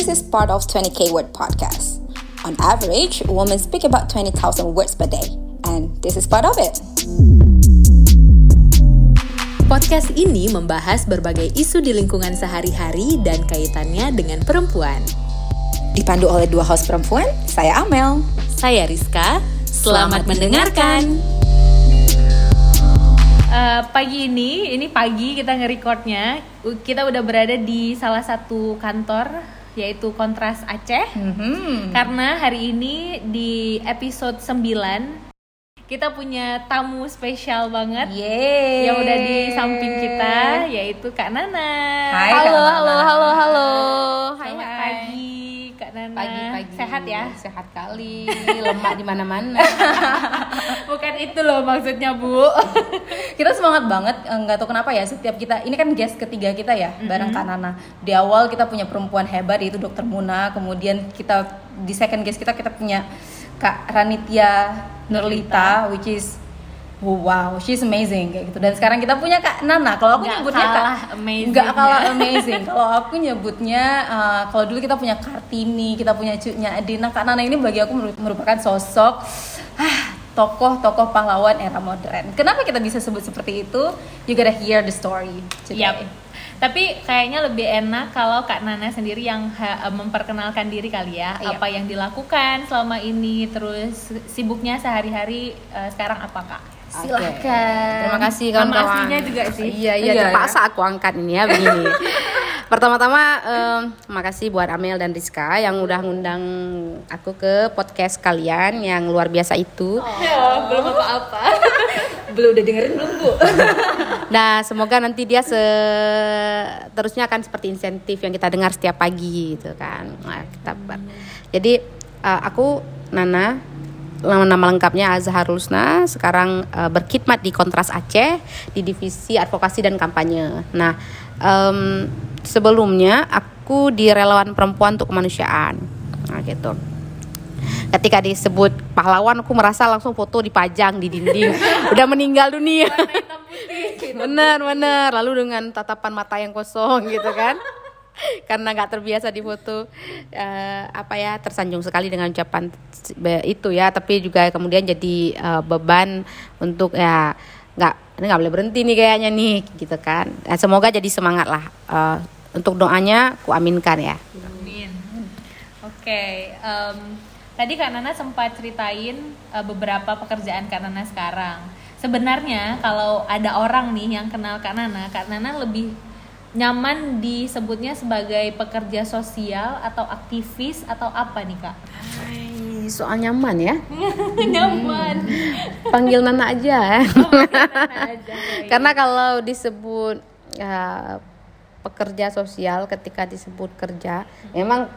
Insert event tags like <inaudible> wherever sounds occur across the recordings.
this is part of 20k word podcast. On average, women speak about 20,000 words per day, and this is part of it. Podcast ini membahas berbagai isu di lingkungan sehari-hari dan kaitannya dengan perempuan. Dipandu oleh dua host perempuan, saya Amel. Saya Rizka. Selamat, mendengarkan. Uh, pagi ini, ini pagi kita nge-recordnya Kita udah berada di salah satu kantor Yaitu Kontras Aceh Mm-hmm. Karena hari ini di episode 9 Kita punya tamu spesial banget Yeay. Yang udah di samping kita Yaitu Kak Nana Hai, Halo, Kak Nana. halo, halo, halo Hai, Selamat hai. pagi Nana pagi-pagi. Sehat ya? sehat kali. Lemak di mana-mana. <laughs> Bukan itu loh maksudnya Bu. <laughs> Kita semangat banget eh, nggak tahu kenapa ya setiap kita ini kan guest ketiga kita ya bareng Kak Nana. Di awal kita punya perempuan hebat yaitu Dokter Muna. Kemudian kita di second guest kita kita punya Kak Ranitya Nurlita. which is wow she's amazing kayak gitu dan sekarang kita punya Kak Nana kalau aku Nggak nyebutnya Kak kalah amazing nggak kalah amazing kalau aku nyebutnya eh, kalau dulu kita punya Kartini kita punya cucunya Adina Kak Nana ini bagi aku meru- merupakan sosok ah, tokoh-tokoh pahlawan era modern kenapa kita bisa sebut seperti itu you gotta hear the story today. Yap. Tapi kayaknya lebih enak kalau Kak Nana sendiri yang ha- memperkenalkan diri kali ya, Iya. apa yang dilakukan selama ini, terus sibuknya sehari-hari eh, sekarang apa Kak? Silahkan. Terima kasih Nama kawan-kawan. juga sih. Iya, iya, Iya, terpaksa aku angkat ini ya begini. <laughs> Pertama-tama em, makasih buat Amel dan Rizka yang udah ngundang aku ke podcast kalian yang luar biasa itu. Ya, belum apa-apa. <laughs> belum udah dengerin belum bu <laughs> Nah, semoga nanti dia seterusnya akan seperti insentif yang kita dengar setiap pagi gitu kan. Nah, kita ber- Jadi eh, aku Nana nama lengkapnya Azhar Lusna sekarang eh, berkhidmat di Kontras Aceh di divisi advokasi dan kampanye. Nah, em, sebelumnya aku di relawan perempuan untuk kemanusiaan. Nah, gitu. Ketika disebut pahlawan aku merasa langsung foto dipajang di dinding. <laughs> Udah meninggal dunia. Bener bener lalu dengan tatapan mata yang kosong gitu kan <laughs> karena nggak terbiasa di foto. Eh, apa ya tersanjung sekali dengan ucapan itu ya. Tapi juga kemudian jadi eh, beban untuk ya nggak ini nggak boleh berhenti nih kayaknya nih gitu kan. Eh, semoga jadi semangat lah. Eh, untuk doanya ku aminkan ya. Amin. Oke, em, tadi Kak Nana sempat ceritain eh, beberapa pekerjaan Kak Nana sekarang. Sebenarnya kalau ada orang nih yang kenal Kak Nana, Kak Nana lebih nyaman disebutnya sebagai pekerja sosial atau aktivis atau apa nih Kak? Hai, soal nyaman ya <laughs> nyaman. panggil Nana aja ya. Aja, <laughs> baik. Karena kalau disebut ya, pekerja sosial ketika disebut kerja, memang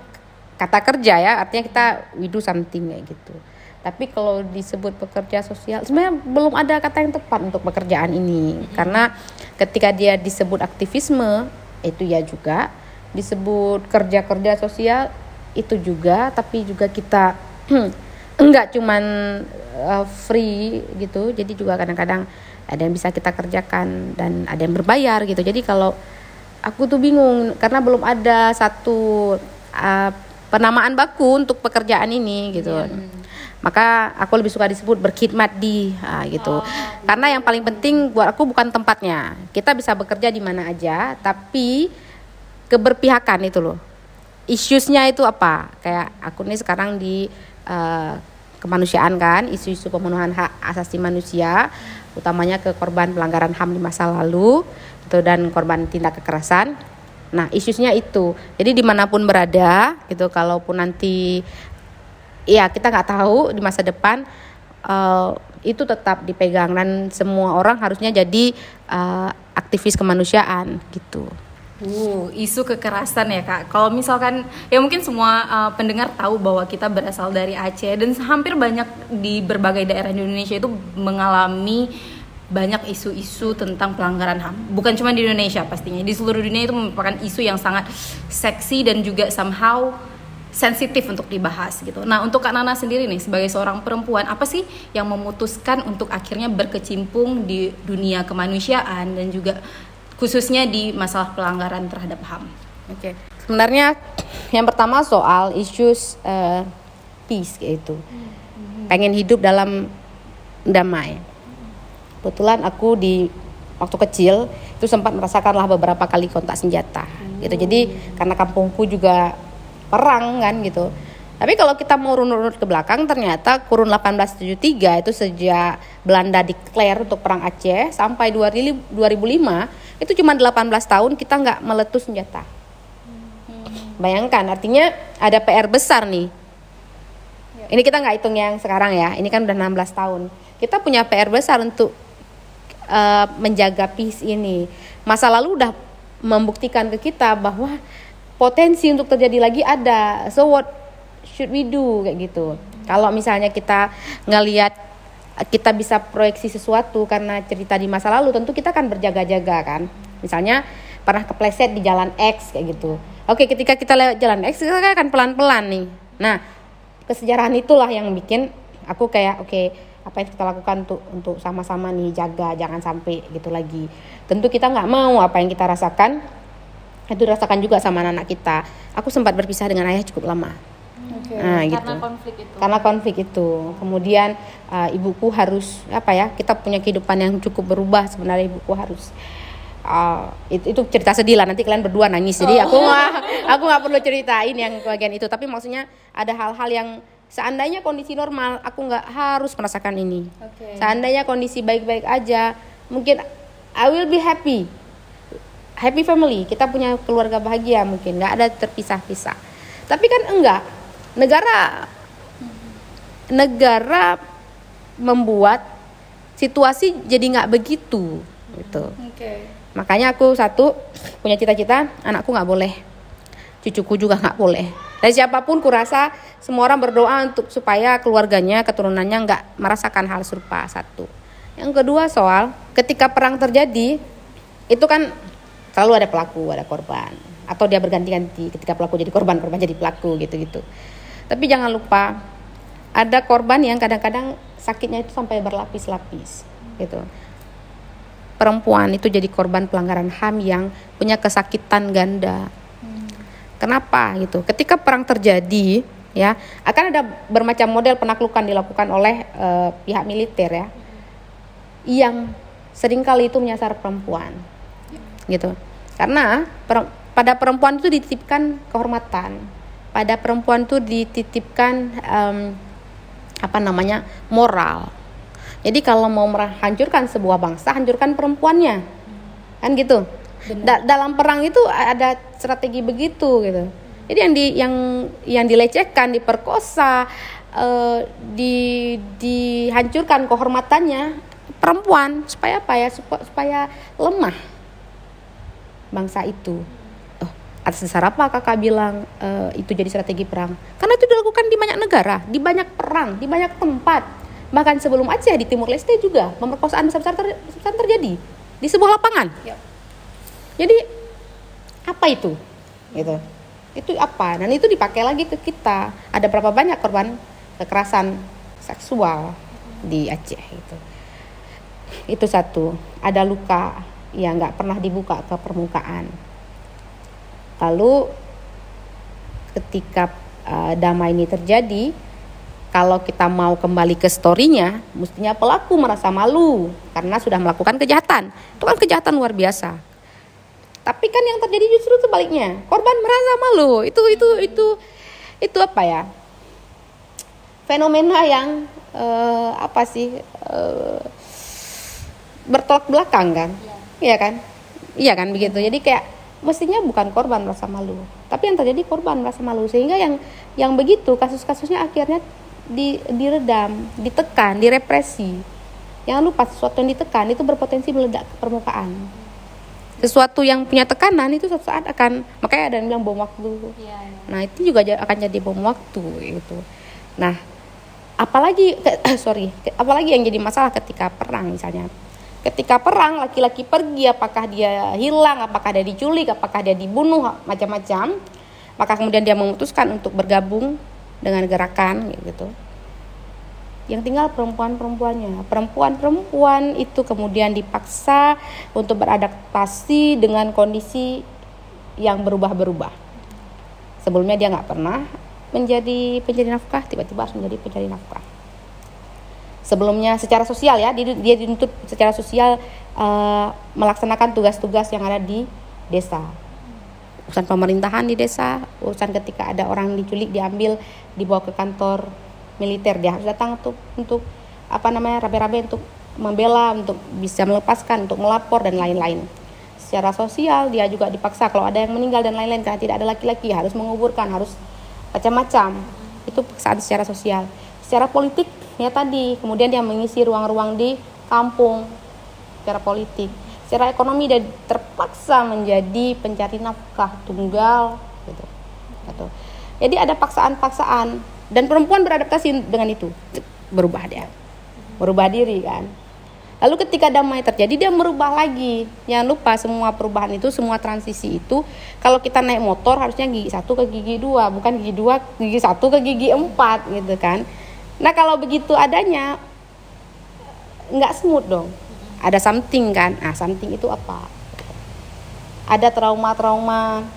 kata kerja ya artinya kita we do something kayak gitu. Tapi kalau disebut pekerja sosial, sebenarnya belum ada kata yang tepat untuk pekerjaan ini. Karena ketika dia disebut aktivisme, itu ya juga disebut kerja-kerja sosial itu juga, tapi juga kita <clears throat> enggak cuman uh, free gitu. Jadi juga kadang-kadang ada yang bisa kita kerjakan dan ada yang berbayar gitu. Jadi kalau aku tuh bingung karena belum ada satu uh, penamaan baku untuk pekerjaan ini gitu. Maka aku lebih suka disebut berkhidmat di ah, gitu. Karena yang paling penting buat aku bukan tempatnya. Kita bisa bekerja di mana aja, tapi keberpihakan itu loh. Issuesnya itu apa? Kayak aku nih sekarang di eh, kemanusiaan kan, isu-isu pemenuhan hak asasi manusia, utamanya ke korban pelanggaran HAM di masa lalu, gitu dan korban tindak kekerasan. Nah, isusnya itu. Jadi di mana pun berada, gitu, kalaupun nanti, ya kita nggak tahu di masa depan eh, itu tetap dipegang dan semua orang harusnya jadi eh, aktivis kemanusiaan, gitu. Uh, isu kekerasan ya kak. Kalau misalkan ya mungkin semua uh, pendengar tahu bahwa kita berasal dari Aceh dan hampir banyak di berbagai daerah di Indonesia itu mengalami banyak isu-isu tentang pelanggaran HAM. Bukan cuma di Indonesia pastinya, di seluruh dunia itu merupakan isu yang sangat seksi dan juga somehow sensitif untuk dibahas gitu. Nah, untuk Kak Nana sendiri nih sebagai seorang perempuan, apa sih yang memutuskan untuk akhirnya berkecimpung di dunia kemanusiaan dan juga khususnya di masalah pelanggaran terhadap HAM? Oke. Sebenarnya yang pertama soal issues uh, peace yaitu pengen hidup dalam damai. Kebetulan aku di waktu kecil itu sempat merasakanlah beberapa kali kontak senjata gitu. Jadi karena kampungku juga perang kan gitu. Tapi kalau kita mau runut-runut ke belakang ternyata kurun 1873 itu sejak Belanda declare untuk perang Aceh sampai 2005 itu cuma 18 tahun kita nggak meletus senjata. Bayangkan artinya ada PR besar nih. Ini kita nggak hitung yang sekarang ya. Ini kan udah 16 tahun. Kita punya PR besar untuk uh, menjaga peace ini. Masa lalu udah membuktikan ke kita bahwa potensi untuk terjadi lagi ada. So what should we do kayak gitu. Kalau misalnya kita ngelihat kita bisa proyeksi sesuatu karena cerita di masa lalu tentu kita akan berjaga-jaga kan. Misalnya pernah kepleset di jalan X kayak gitu Oke, ketika kita lewat jalan X kita akan pelan-pelan nih. Nah, kesejarahan itulah yang bikin aku kayak oke, okay, apa yang kita lakukan untuk untuk sama-sama nih jaga jangan sampai gitu lagi. Tentu kita nggak mau apa yang kita rasakan itu dirasakan juga sama anak, -anak kita. Aku sempat berpisah dengan ayah cukup lama. Okay. Nah, gitu. Karena konflik itu. Karena konflik itu. Kemudian uh, ibuku harus apa ya? Kita punya kehidupan yang cukup berubah sebenarnya ibuku harus uh, itu, itu cerita sedih lah nanti kalian berdua nangis jadi aku nggak aku nggak perlu ceritain yang bagian itu tapi maksudnya ada hal-hal yang seandainya kondisi normal aku nggak harus merasakan ini okay. seandainya kondisi baik-baik aja mungkin I will be happy happy family kita punya keluarga bahagia mungkin nggak ada terpisah-pisah tapi kan enggak negara negara membuat situasi jadi nggak begitu gitu. Okay. Makanya aku satu punya cita-cita anakku nggak boleh, cucuku juga nggak boleh. Dan siapa pun kurasa semua orang berdoa untuk supaya keluarganya, keturunannya nggak merasakan hal serupa satu. Yang kedua soal ketika perang terjadi itu kan selalu ada pelaku, ada korban atau dia berganti-ganti ketika pelaku jadi korban, korban jadi pelaku gitu-gitu. Tapi jangan lupa ada korban yang kadang-kadang sakitnya itu sampai berlapis-lapis gitu perempuan itu jadi korban pelanggaran HAM yang punya kesakitan ganda. Hmm. Kenapa gitu? Ketika perang terjadi, ya akan ada bermacam model penaklukan dilakukan oleh uh, pihak militer ya, yang sering kali itu menyasar perempuan, gitu. Karena per, pada perempuan itu dititipkan kehormatan, pada perempuan itu dititipkan um, apa namanya moral jadi kalau mau menghancurkan sebuah bangsa, hancurkan perempuannya. Kan gitu. Da dalam perang itu ada strategi begitu gitu. Jadi yang di yang yang dilecehkan, diperkosa, uh, di dihancurkan kehormatannya perempuan supaya apa ya? Supaya lemah bangsa itu. Oh, atas dasar apa kakak bilang uh, itu jadi strategi perang? Karena itu dilakukan di banyak negara, di banyak perang, di banyak tempat bahkan sebelum Aceh di Timur Leste juga pemerkosaan besar-besar ter, terjadi di sebuah lapangan. Yep. Jadi apa itu? Gitu. Itu apa? Dan itu dipakai lagi ke kita. Ada berapa banyak korban kekerasan seksual di Aceh itu. Itu satu. Ada luka yang nggak pernah dibuka ke permukaan. Lalu ketika uh, damai ini terjadi, kalau kita mau kembali ke storynya, mestinya pelaku merasa malu karena sudah melakukan kejahatan. Itu kan kejahatan luar biasa. Tapi kan yang terjadi justru sebaliknya. Korban merasa malu. Itu itu itu itu apa ya? Fenomena yang uh, apa sih uh, bertolak belakang kan? Iya kan? Iya kan begitu. Jadi kayak mestinya bukan korban merasa malu, tapi yang terjadi korban merasa malu sehingga yang yang begitu kasus-kasusnya akhirnya di, diredam, ditekan, direpresi. Jangan lupa sesuatu yang ditekan itu berpotensi meledak ke permukaan. Sesuatu yang punya tekanan itu suatu saat akan makanya ada yang bilang bom waktu. Ya, ya. Nah itu juga akan jadi bom waktu itu. Nah apalagi <clears throat> sorry apalagi yang jadi masalah ketika perang misalnya ketika perang laki-laki pergi apakah dia hilang apakah dia diculik apakah dia dibunuh macam-macam maka kemudian dia memutuskan untuk bergabung dengan gerakan gitu yang tinggal perempuan-perempuannya. Perempuan-perempuan itu kemudian dipaksa untuk beradaptasi dengan kondisi yang berubah-berubah. Sebelumnya dia nggak pernah menjadi pencari nafkah, tiba-tiba harus menjadi pencari nafkah. Sebelumnya secara sosial ya, dia dituntut secara sosial uh, melaksanakan tugas-tugas yang ada di desa. Urusan pemerintahan di desa, urusan ketika ada orang diculik diambil dibawa ke kantor militer. Dia harus datang untuk untuk apa namanya rabe-rabe untuk membela untuk bisa melepaskan untuk melapor dan lain-lain. Secara sosial dia juga dipaksa kalau ada yang meninggal dan lain-lain karena tidak ada laki-laki harus menguburkan harus macam-macam. Itu paksaan secara sosial. Secara politik ya tadi. Kemudian dia mengisi ruang-ruang di kampung secara politik. Secara ekonomi dia terpaksa menjadi pencari nafkah tunggal gitu. Gitu. Jadi ada paksaan-paksaan. Dan perempuan beradaptasi dengan itu. Berubah dia. Berubah diri kan. Lalu ketika damai terjadi dia merubah lagi. Jangan lupa semua perubahan itu, semua transisi itu kalau kita naik motor harusnya gigi satu ke gigi dua, bukan gigi dua, gigi satu ke gigi empat gitu kan. Nah kalau begitu adanya nggak smooth dong. Ada something kan. Ah something itu apa? Ada trauma-trauma.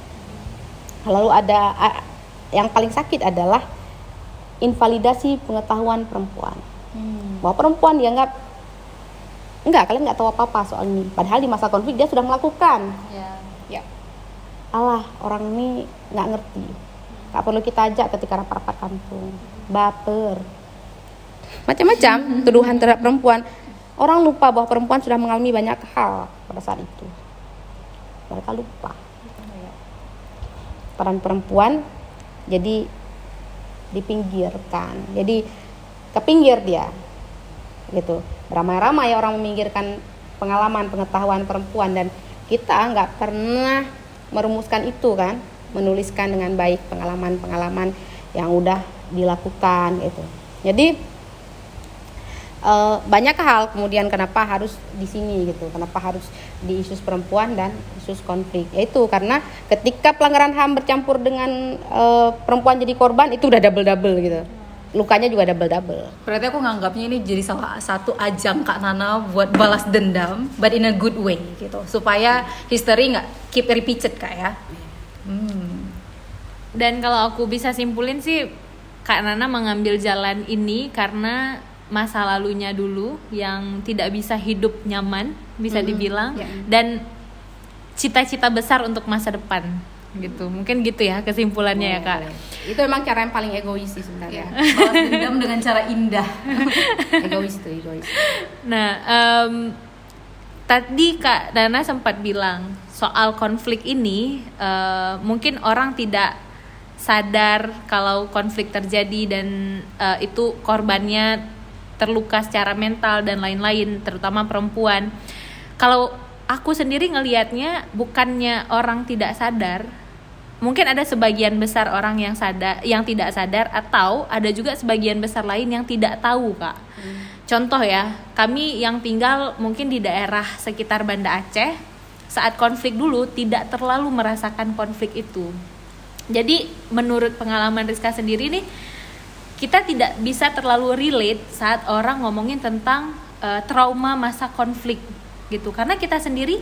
Lalu ada yang paling sakit adalah invalidasi pengetahuan perempuan. Hmm. Bahwa perempuan dianggap enggak kalian nggak tahu apa apa soal ini padahal di masa konflik dia sudah melakukan ya, ya. Allah orang ini nggak ngerti nggak perlu kita ajak ketika rapat-rapat kampung baper macam-macam tuduhan terhadap perempuan. Orang lupa bahwa perempuan sudah mengalami banyak hal pada saat itu. Mereka lupa. Peran perempuan jadi dipinggirkan. Jadi kepinggir dia gitu. Ramai-ramai orang meminggirkan pengalaman pengetahuan perempuan. Dan kita nggak pernah merumuskan itu kan. Menuliskan dengan baik pengalaman-pengalaman yang udah dilakukan gitu. Jadi e, banyak hal kemudian kenapa harus di sini gitu kenapa harus di isu perempuan dan isu konflik yaitu karena ketika pelanggaran ham bercampur dengan e, perempuan jadi korban itu udah double double gitu lukanya juga double double. Berarti aku nganggapnya ini jadi salah satu ajang Kak Nana buat balas dendam, but in a good way gitu, supaya history nggak keep repeated kak ya. Hmm. Dan kalau aku bisa simpulin sih, Kak Nana mengambil jalan ini karena masa lalunya dulu yang tidak bisa hidup nyaman, bisa hmm. dibilang, yeah. dan cita-cita besar untuk masa depan gitu mungkin gitu ya kesimpulannya ya kak itu emang cara yang paling egois sih sebenarnya ya. <laughs> balas dendam <laughs> dengan cara indah egois tuh egois nah um, tadi kak Dana sempat bilang soal konflik ini uh, mungkin orang tidak sadar kalau konflik terjadi dan uh, itu korbannya terluka secara mental dan lain-lain terutama perempuan. Kalau aku sendiri ngelihatnya bukannya orang tidak sadar mungkin ada sebagian besar orang yang sadar yang tidak sadar atau ada juga sebagian besar lain yang tidak tahu kak. Hmm. contoh ya kami yang tinggal mungkin di daerah sekitar Banda Aceh saat konflik dulu tidak terlalu merasakan konflik itu. Jadi menurut pengalaman Rizka sendiri nih kita tidak bisa terlalu relate saat orang ngomongin tentang uh, trauma masa konflik gitu. Karena kita sendiri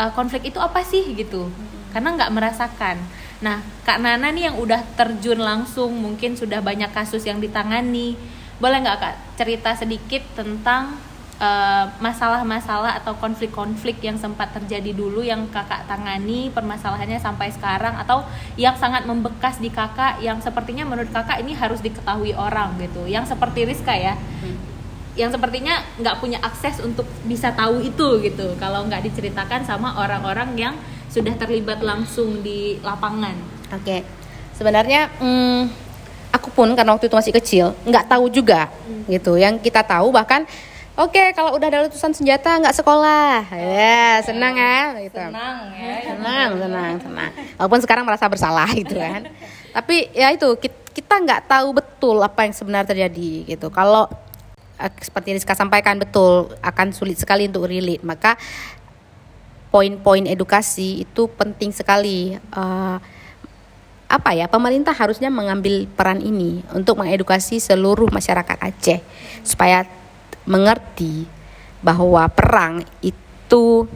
uh, konflik itu apa sih gitu. Karena nggak merasakan. Nah, Kak Nana nih yang udah terjun langsung, mungkin sudah banyak kasus yang ditangani. Boleh nggak Kak cerita sedikit tentang masalah-masalah uh, atau konflik-konflik yang sempat terjadi dulu yang kakak tangani permasalahannya sampai sekarang atau yang sangat membekas di kakak yang sepertinya menurut kakak ini harus diketahui orang gitu yang seperti Rizka ya hmm. yang sepertinya nggak punya akses untuk bisa tahu itu gitu kalau nggak diceritakan sama orang-orang yang sudah terlibat langsung di lapangan. Oke, okay. sebenarnya hmm, aku pun karena waktu itu masih kecil nggak tahu juga hmm. gitu. Yang kita tahu bahkan Oke, okay, kalau udah ada letusan senjata nggak sekolah, ya yeah, senang ya, gitu. Senang ya, senang, senang, senang. Walaupun sekarang merasa bersalah <laughs> gitu kan. Tapi ya itu kita nggak tahu betul apa yang sebenarnya terjadi gitu. Kalau eh, seperti yang Rizka sampaikan betul akan sulit sekali untuk relate. Maka poin-poin edukasi itu penting sekali. Uh, apa ya pemerintah harusnya mengambil peran ini untuk mengedukasi seluruh masyarakat Aceh supaya mengerti bahwa perang itu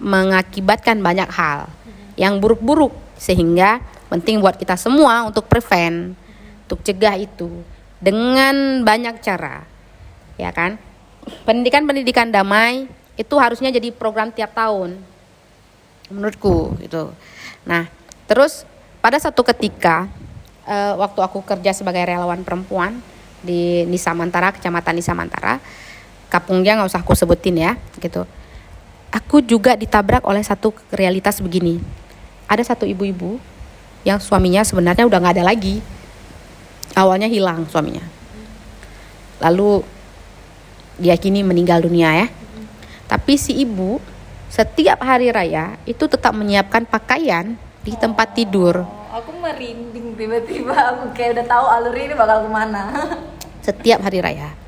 mengakibatkan banyak hal yang buruk-buruk sehingga penting buat kita semua untuk prevent untuk cegah itu dengan banyak cara ya kan? Pendidikan pendidikan damai itu harusnya jadi program tiap tahun menurutku itu nah terus pada satu ketika eh, waktu aku kerja sebagai relawan perempuan di Nisa Mantara kecamatan Nisa Mantara kampungnya nggak usah aku sebutin ya gitu. Aku juga ditabrak oleh satu realitas begini. Ada satu ibu-ibu yang suaminya sebenarnya udah nggak ada lagi. Awalnya hilang suaminya. Lalu dia kini meninggal dunia ya. Tapi si ibu setiap hari raya itu tetap menyiapkan pakaian di tempat tidur. Oh, aku merinding tiba-tiba. Aku kayak udah tahu alur ini bakal ke mana. setiap hari raya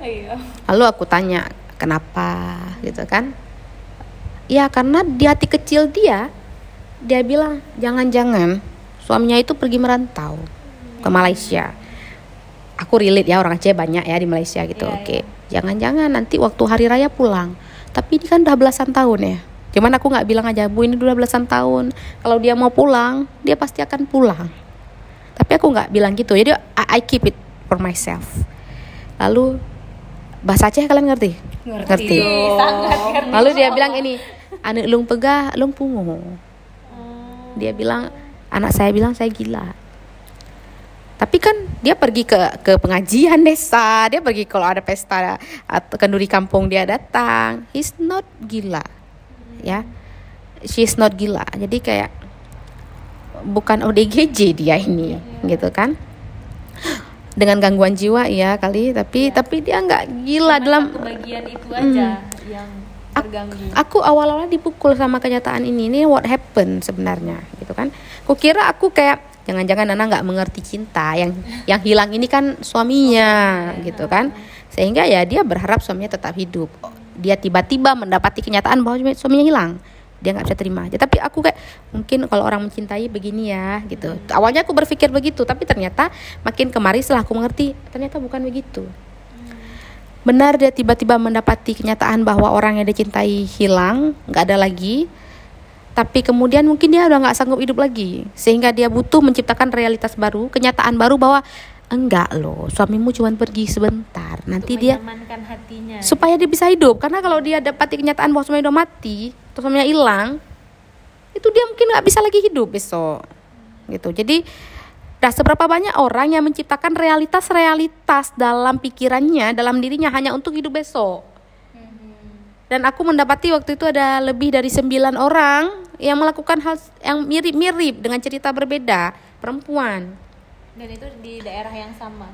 Iya. Lalu aku tanya, kenapa gitu kan? Ya karena di hati kecil dia, dia bilang jangan-jangan suaminya itu pergi merantau ke Malaysia. Aku relate ya orang Aceh banyak ya di Malaysia gitu. Oke, jangan-jangan nanti waktu hari raya pulang. Tapi ini kan udah belasan tahun ya. Cuman aku nggak bilang aja bu ini udah belasan tahun. Kalau dia mau pulang, dia pasti akan pulang. Tapi aku nggak bilang gitu. Jadi I, I keep it for myself. Lalu bahasa Aceh kalian ngerti? Ngerti. Lalu dia bilang ini, anak lung pegah, lung pungu. Dia bilang, anak saya bilang saya gila. Tapi kan dia pergi ke ke pengajian desa, dia pergi kalau ada pesta atau kenduri kampung dia datang. He's not gila, ya. She's not gila. Jadi kayak bukan ODGJ dia ini, gitu kan? Dengan gangguan jiwa ya kali, tapi tapi dia nggak gila dalam bagian itu aja yang terganggu. aku awal-awal dipukul sama kenyataan ini. Ini what happened sebenarnya gitu kan. Kukira aku kayak jangan-jangan Nana nggak mengerti cinta yang yang hilang ini kan suaminya gitu kan. Sehingga ya dia berharap suaminya tetap hidup. Dia tiba-tiba mendapati kenyataan bahwa suami- suaminya hilang dia nggak bisa terima aja. Tapi aku kayak mungkin kalau orang mencintai begini ya gitu. Awalnya aku berpikir begitu tapi ternyata makin kemari setelah aku mengerti ternyata bukan begitu. Benar dia tiba-tiba mendapati kenyataan bahwa orang yang dia cintai hilang, nggak ada lagi. Tapi kemudian mungkin dia udah nggak sanggup hidup lagi, sehingga dia butuh menciptakan realitas baru, kenyataan baru bahwa enggak loh, suamimu cuma pergi sebentar, nanti dia hatinya. supaya dia bisa hidup. Karena kalau dia dapati kenyataan bahwa suaminya udah mati, atau suaminya hilang, itu dia mungkin nggak bisa lagi hidup besok, gitu. Jadi Nah, seberapa banyak orang yang menciptakan realitas-realitas dalam pikirannya, dalam dirinya hanya untuk hidup besok. Dan aku mendapati waktu itu ada lebih dari sembilan orang yang melakukan hal yang mirip-mirip dengan cerita berbeda, perempuan. Dan itu di daerah yang sama.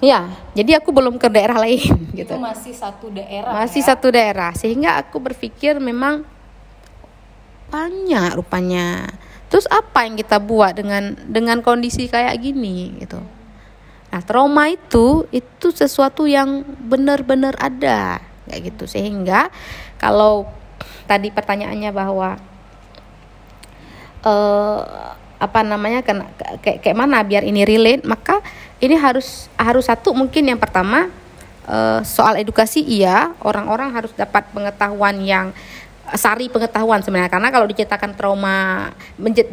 Ya, jadi aku belum ke daerah lain <laughs> gitu. Itu masih satu daerah. Masih ya. satu daerah, sehingga aku berpikir memang banyak rupanya. Terus apa yang kita buat dengan dengan kondisi kayak gini gitu. Nah, trauma itu itu sesuatu yang benar-benar ada kayak gitu. Sehingga kalau tadi pertanyaannya bahwa eh apa namanya kena- kayak kayak mana biar ini relate, maka ini harus harus satu mungkin yang pertama eh, soal edukasi iya, orang-orang harus dapat pengetahuan yang sari pengetahuan sebenarnya. Karena kalau diceritakan trauma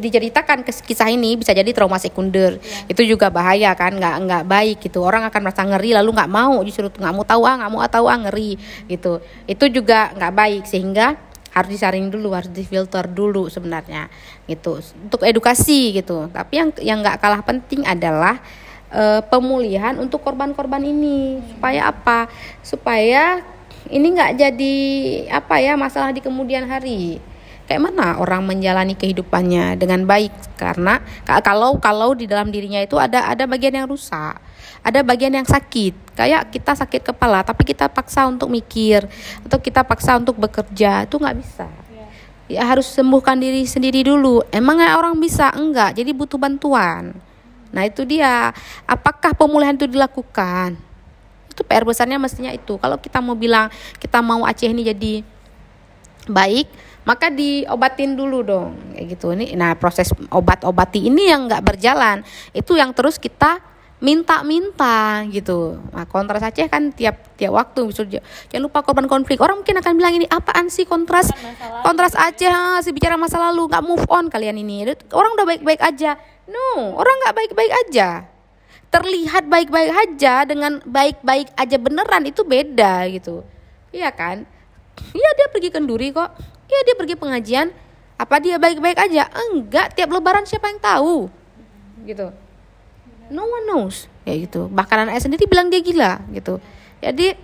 diceritakan kisah ini bisa jadi trauma sekunder. Itu juga bahaya kan nggak nggak baik gitu. Orang akan merasa ngeri lalu nggak mau justru nggak mau tahu ah nggak mau tahu ah ngeri gitu. Itu juga nggak baik. Sehingga harus disaring dulu harus difilter dulu sebenarnya gitu. Untuk edukasi gitu. Tapi yang yang nggak kalah penting adalah eh, pemulihan untuk korban-korban ini. Supaya apa? Supaya ini nggak jadi apa ya masalah di kemudian hari kayak mana orang menjalani kehidupannya dengan baik? Karena ka- kalau kalau di dalam dirinya itu ada ada bagian yang rusak ada bagian yang sakit. Kayak kita sakit kepala tapi kita paksa untuk mikir atau kita paksa untuk bekerja itu nggak bisa. Ya harus sembuhkan diri sendiri dulu. Emangnya orang bisa? Enggak jadi butuh bantuan. Nah itu dia. Apakah pemulihan itu dilakukan? Itu PR besarnya mestinya itu. Kalau kita mau bilang kita mau Aceh ini jadi baik maka diobatin dulu dong kayak gitu ini nah proses obat-obati ini yang nggak berjalan itu yang terus kita minta-minta gitu. Nah, kontras Aceh kan tiap tiap waktu misalnya jangan lupa korban konflik. Orang mungkin akan bilang ini apaan sih kontras kontras Aceh ah, sih bicara masa lalu nggak move on kalian ini. Orang udah baik-baik aja. No, orang nggak baik-baik aja. Terlihat baik-baik aja dengan baik-baik aja beneran itu beda gitu. Iya kan? Iya dia pergi kenduri kok. Iya dia pergi pengajian. Apa dia baik-baik aja? Enggak, tiap lebaran siapa yang tahu? Gitu. No one knows. Kayak gitu. Bahkan anak sendiri bilang dia gila gitu. Jadi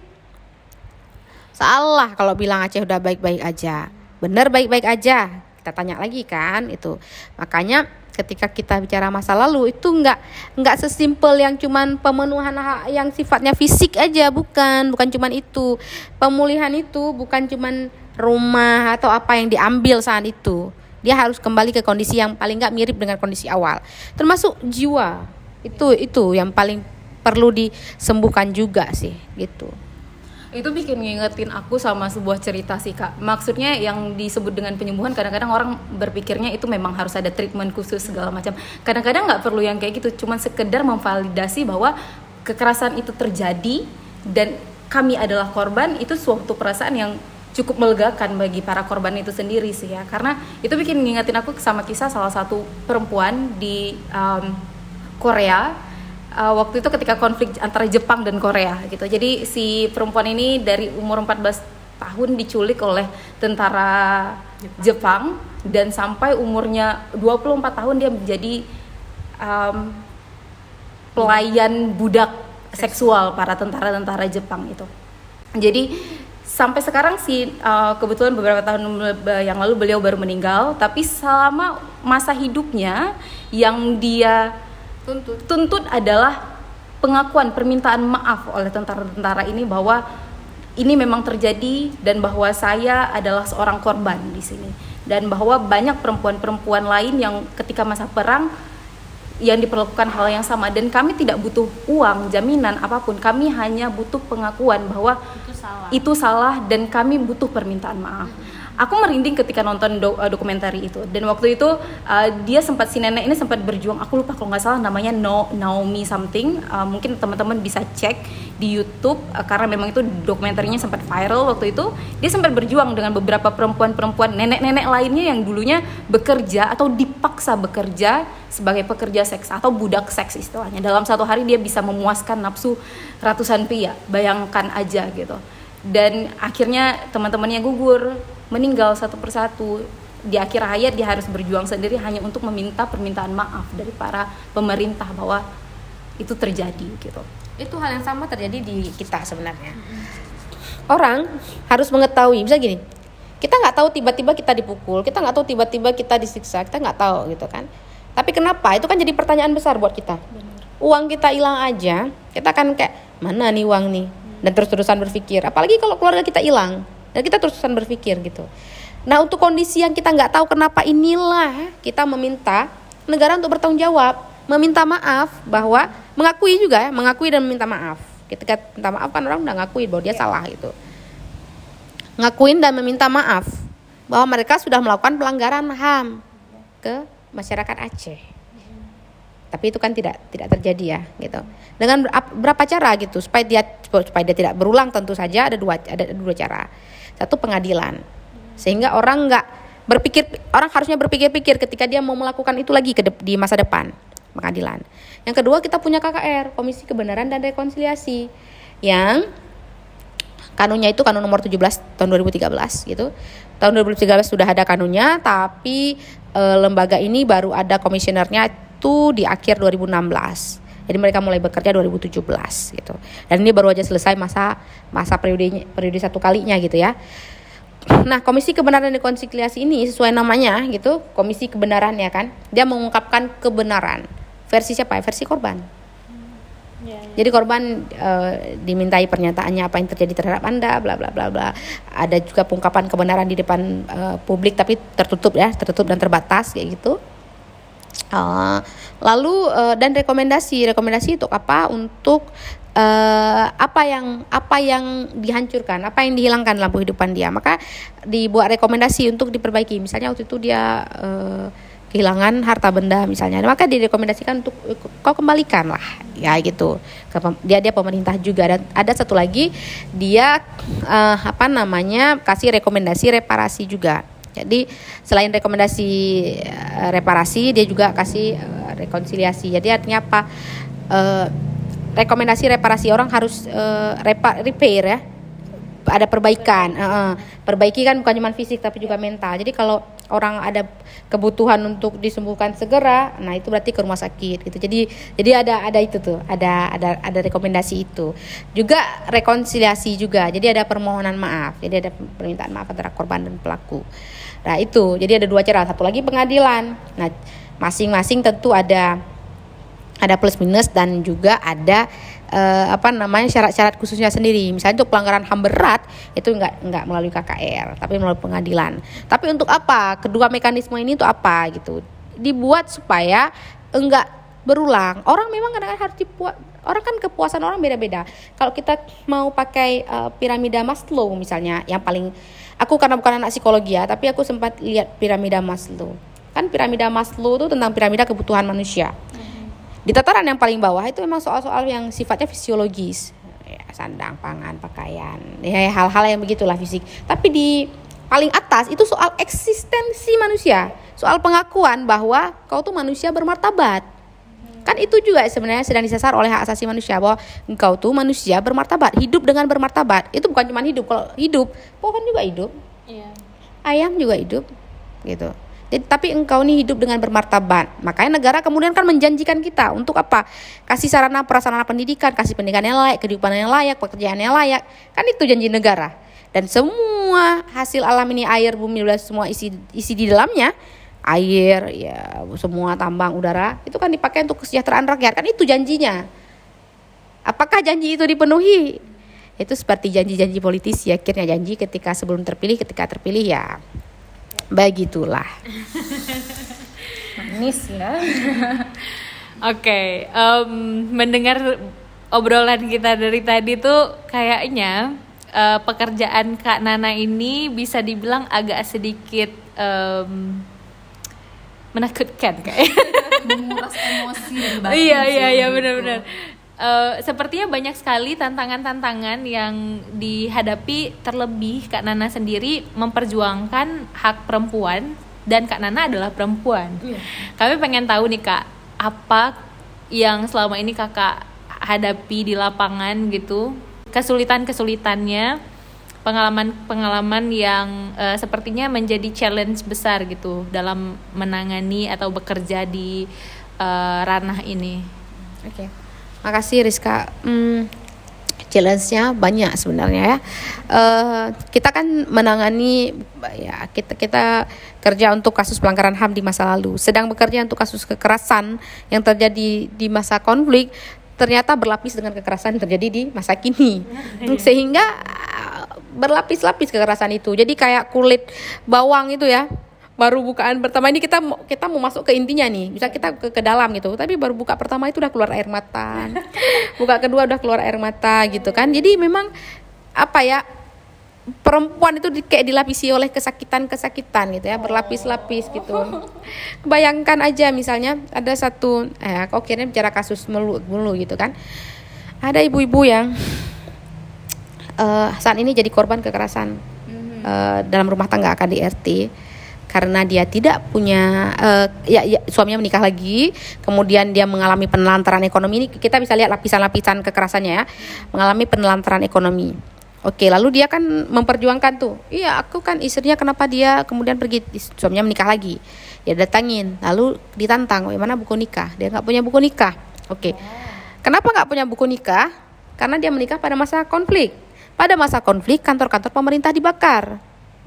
salah kalau bilang Aceh udah baik-baik aja. Bener baik-baik aja. Kita tanya lagi kan itu. Makanya ketika kita bicara masa lalu itu nggak nggak sesimpel yang cuman pemenuhan hak yang sifatnya fisik aja. Bukan bukan cuman itu. Pemulihan itu bukan cuman rumah atau apa yang diambil saat itu dia harus kembali ke kondisi yang paling nggak mirip dengan kondisi awal. Termasuk jiwa itu itu yang paling perlu disembuhkan juga sih gitu. Itu bikin ngingetin aku sama sebuah cerita sih kak. Maksudnya yang disebut dengan penyembuhan kadang-kadang orang berpikirnya itu memang harus ada treatment khusus segala macam. Kadang-kadang nggak perlu yang kayak gitu cuman sekedar memvalidasi bahwa kekerasan itu terjadi dan kami adalah korban itu suatu perasaan yang cukup melegakan bagi para korban itu sendiri sih ya karena itu bikin ngingetin aku sama kisah salah satu perempuan di um, Korea uh, waktu itu ketika konflik antara Jepang dan Korea gitu. Jadi si perempuan ini dari umur 14 tahun diculik oleh tentara Jepang, Jepang dan sampai umurnya 24 tahun dia menjadi um, pelayan budak seksual para tentara-tentara Jepang itu. Jadi sampai sekarang sih uh, kebetulan beberapa tahun yang lalu beliau baru meninggal, tapi selama masa hidupnya yang dia tuntut. tuntut adalah pengakuan permintaan maaf oleh tentara-tentara ini bahwa ini memang terjadi dan bahwa saya adalah seorang korban di sini. Dan bahwa banyak perempuan-perempuan lain yang ketika masa perang yang diperlakukan hal yang sama. Dan kami tidak butuh uang jaminan apa pun. Kami hanya butuh pengakuan bahwa itu salah, itu salah dan kami butuh permintaan maaf. -hmm aku merinding ketika nonton do, uh, dokumenter itu. Dan waktu itu uh, dia sempat si nenek ini sempat berjuang. Aku lupa kalau nggak salah namanya no Naomi something. Uh, mungkin teman-teman bisa cek di YouTube uh, karena memang itu dokumenternya sempat viral waktu itu. Dia sempat berjuang dengan beberapa perempuan-perempuan nenek-nenek lainnya yang dulunya bekerja atau dipaksa bekerja sebagai pekerja seks atau budak seks istilahnya. Dalam satu hari dia bisa memuaskan nafsu ratusan pria. Bayangkan aja gitu. Dan akhirnya teman-temannya gugur meninggal satu persatu. Di akhir hayat dia harus berjuang sendiri hanya untuk meminta permintaan maaf dari para pemerintah bahwa itu terjadi gitu. Itu hal yang sama terjadi di kita sebenarnya. Orang harus mengetahui bisa gini kita nggak tahu tiba-tiba kita dipukul kita nggak tahu tiba-tiba kita disiksa kita nggak tahu gitu kan. Tapi kenapa? Itu kan jadi pertanyaan besar buat kita. Uang kita hilang aja kita kan kayak mana nih uang nih? Dan terus-terusan berpikir. Apalagi kalau keluarga kita hilang dan kita terus-terusan berpikir gitu. Nah untuk kondisi yang kita nggak tahu kenapa inilah kita meminta negara untuk bertanggung jawab meminta maaf bahwa mengakui juga ya mengakui dan meminta maaf. Ketika minta maaf kan orang udah ngakui bahwa dia ya. salah gitu. Ngakuin dan meminta maaf bahwa mereka sudah melakukan pelanggaran HAM ke masyarakat Aceh. Tapi itu kan tidak tidak terjadi ya gitu. Dengan berapa cara gitu supaya dia supaya dia tidak berulang tentu saja ada dua ada dua cara satu pengadilan. Sehingga orang nggak berpikir orang harusnya berpikir-pikir ketika dia mau melakukan itu lagi ke di masa depan pengadilan. Yang kedua kita punya KKR Komisi Kebenaran dan Rekonsiliasi yang kanunnya itu kanun nomor 17 tahun 2013 gitu. Tahun 2013 sudah ada kanunnya tapi e, lembaga ini baru ada komisionernya itu di akhir 2016 jadi mereka mulai bekerja 2017 gitu. Dan ini baru aja selesai masa masa periode periode satu kalinya gitu ya. Nah, Komisi Kebenaran dan Rekonsiliasi ini sesuai namanya gitu, Komisi Kebenaran ya kan. Dia mengungkapkan kebenaran. Versi siapa? Ya? Versi korban. Ya, ya. Jadi korban e, dimintai pernyataannya apa yang terjadi terhadap Anda, bla bla bla bla. Ada juga pengungkapan kebenaran di depan e, publik tapi tertutup ya, tertutup dan terbatas kayak gitu. Uh, lalu uh, dan rekomendasi rekomendasi untuk apa? Untuk uh, apa yang apa yang dihancurkan apa yang dihilangkan dalam kehidupan dia. Maka dibuat rekomendasi untuk diperbaiki. Misalnya waktu itu dia uh, kehilangan harta benda misalnya. Maka direkomendasikan untuk kau kembalikan lah. Ya gitu. Dia dia pemerintah juga. Dan ada satu lagi dia eh, apa namanya kasih rekomendasi reparasi juga. Jadi selain rekomendasi eh, reparasi dia juga kasih rekonsiliasi jadi artinya apa Eh, rekomendasi reparasi orang harus eh, repa- repair ya ada perbaikan. Heeh. perbaiki kan bukan cuma fisik tapi juga mental. Jadi kalau orang ada kebutuhan untuk disembuhkan segera, nah itu berarti ke rumah sakit gitu. Jadi jadi ada ada itu tuh, ada ada ada rekomendasi itu. Juga rekonsiliasi juga. Jadi ada permohonan maaf. Jadi ada permintaan maaf antara korban dan pelaku. Nah itu. Jadi ada dua cara. Satu lagi pengadilan. Nah masing-masing tentu ada ada plus minus dan juga ada eh, apa namanya syarat-syarat khususnya sendiri. Misalnya untuk pelanggaran HAM berat itu nggak nggak melalui KKR, tapi melalui pengadilan. Tapi untuk apa? Kedua mekanisme ini untuk apa gitu? Dibuat supaya enggak berulang. Orang memang kadang-kadang harus dibuat orang kan kepuasan orang beda-beda. Kalau kita mau pakai eh, piramida Maslow misalnya, yang paling aku karena bukan anak psikologi ya, tapi aku sempat lihat piramida Maslow. Kan piramida Maslow itu tentang piramida kebutuhan manusia. Di tataran yang paling bawah itu memang soal-soal yang sifatnya fisiologis, ya, sandang, pangan, pakaian, ya hal-hal yang begitulah fisik. Tapi di paling atas itu soal eksistensi manusia, soal pengakuan bahwa kau tuh manusia bermartabat. Kan itu juga sebenarnya sedang disasar oleh hak asasi manusia bahwa engkau tuh manusia bermartabat, hidup dengan bermartabat. Itu bukan cuma hidup, kalau hidup pohon juga hidup, Iya. ayam juga hidup gitu. Jadi, tapi engkau nih hidup dengan bermartabat. Makanya negara kemudian kan menjanjikan kita untuk apa? Kasih sarana prasarana pendidikan, kasih pendidikan yang layak, kehidupan yang layak, pekerjaan yang layak. Kan itu janji negara. Dan semua hasil alam ini air, bumi, semua isi isi di dalamnya air, ya semua tambang, udara itu kan dipakai untuk kesejahteraan rakyat. Kan itu janjinya. Apakah janji itu dipenuhi? Itu seperti janji-janji politisi akhirnya janji ketika sebelum terpilih, ketika terpilih ya begitulah. manis ya Oke, em, mendengar obrolan kita dari tadi tuh kayaknya eh, pekerjaan Kak Nana ini bisa dibilang agak sedikit em, menakutkan kayak. menguras emosi <laughs> iya iya iya benar-benar. Eh, sepertinya banyak sekali tantangan-tantangan yang dihadapi terlebih Kak Nana sendiri memperjuangkan hak perempuan dan Kak Nana adalah perempuan. Kami pengen tahu nih Kak, apa yang selama ini Kakak hadapi di lapangan gitu, kesulitan-kesulitannya, pengalaman-pengalaman yang eh, sepertinya menjadi challenge besar gitu dalam menangani atau bekerja di eh, ranah ini. Oke. Makasih Rizka. Hmm, challenge-nya banyak sebenarnya ya. Eh, kita kan menangani ya kita kita kerja untuk kasus pelanggaran HAM di masa lalu, sedang bekerja untuk kasus kekerasan yang terjadi di masa konflik ternyata berlapis dengan kekerasan yang terjadi di masa kini. <laughs> Sehingga eh, berlapis-lapis kekerasan itu. Jadi kayak kulit bawang itu ya baru bukaan pertama. Ini kita kita mau masuk ke intinya nih. Bisa kita ke, ke dalam gitu. Tapi baru buka pertama itu udah keluar air mata. <laughs> Buka kedua udah keluar air mata gitu kan. Jadi memang apa ya perempuan itu di, kayak dilapisi oleh kesakitan-kesakitan gitu ya. Berlapis-lapis gitu. Bayangkan aja misalnya ada satu eh kok kira bicara kasus mulu mulu gitu kan. Ada ibu-ibu yang eh, saat ini jadi korban kekerasan eh, dalam rumah tangga akan di RT karena dia tidak punya eh, ya, ya suaminya menikah lagi kemudian dia mengalami penelantaran ekonomi. Ini kita bisa lihat lapisan-lapisan kekerasannya ya. Mengalami penelantaran ekonomi. Oke lalu dia kan memperjuangkan tuh. Iya aku kan istrinya kenapa dia kemudian pergi? Suaminya menikah lagi. Ya datangin lalu ditantang bagaimana buku nikah? Dia nggak punya buku nikah. Oke. Kenapa nggak punya buku nikah? Karena dia menikah pada masa konflik. Pada masa konflik kantor-kantor pemerintah dibakar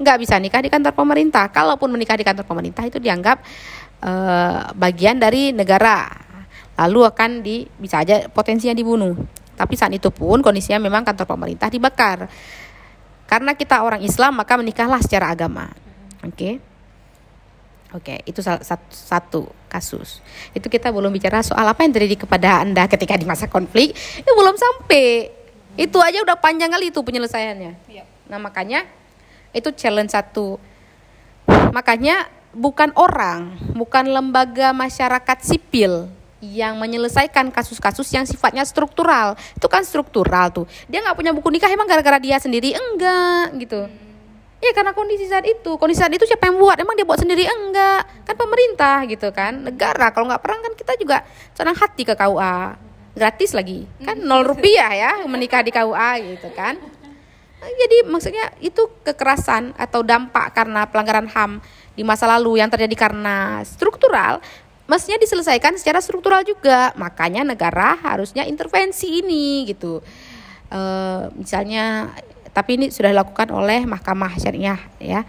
nggak bisa nikah di kantor pemerintah. Kalaupun menikah di kantor pemerintah itu dianggap eh, bagian dari negara. Lalu akan di bisa aja potensinya dibunuh. Tapi saat itu pun kondisinya memang kantor pemerintah dibakar. Karena kita orang Islam maka menikahlah secara agama. Oke. Oke, itu salah satu, satu kasus. Itu kita belum bicara soal apa yang terjadi kepada Anda ketika di masa konflik. Itu belum sampai. Itu aja udah panjang kali itu penyelesaiannya. Nah, makanya itu challenge satu. Makanya bukan orang, bukan lembaga masyarakat sipil yang menyelesaikan kasus-kasus yang sifatnya struktural. Itu kan struktural tuh. Dia nggak punya buku nikah emang gara-gara dia sendiri? Enggak gitu. Ya karena kondisi saat itu. Kondisi saat itu siapa yang buat? Emang dia buat sendiri? Enggak. Kan pemerintah gitu kan. Negara kalau nggak perang kan kita juga senang hati ke KUA gratis lagi. Kan nol rupiah ya menikah di KUA gitu kan jadi maksudnya itu kekerasan atau dampak karena pelanggaran HAM di masa lalu yang terjadi karena struktural mestinya diselesaikan secara struktural juga. Makanya negara harusnya intervensi ini gitu. E, misalnya tapi ini sudah dilakukan oleh Mahkamah Syariah ya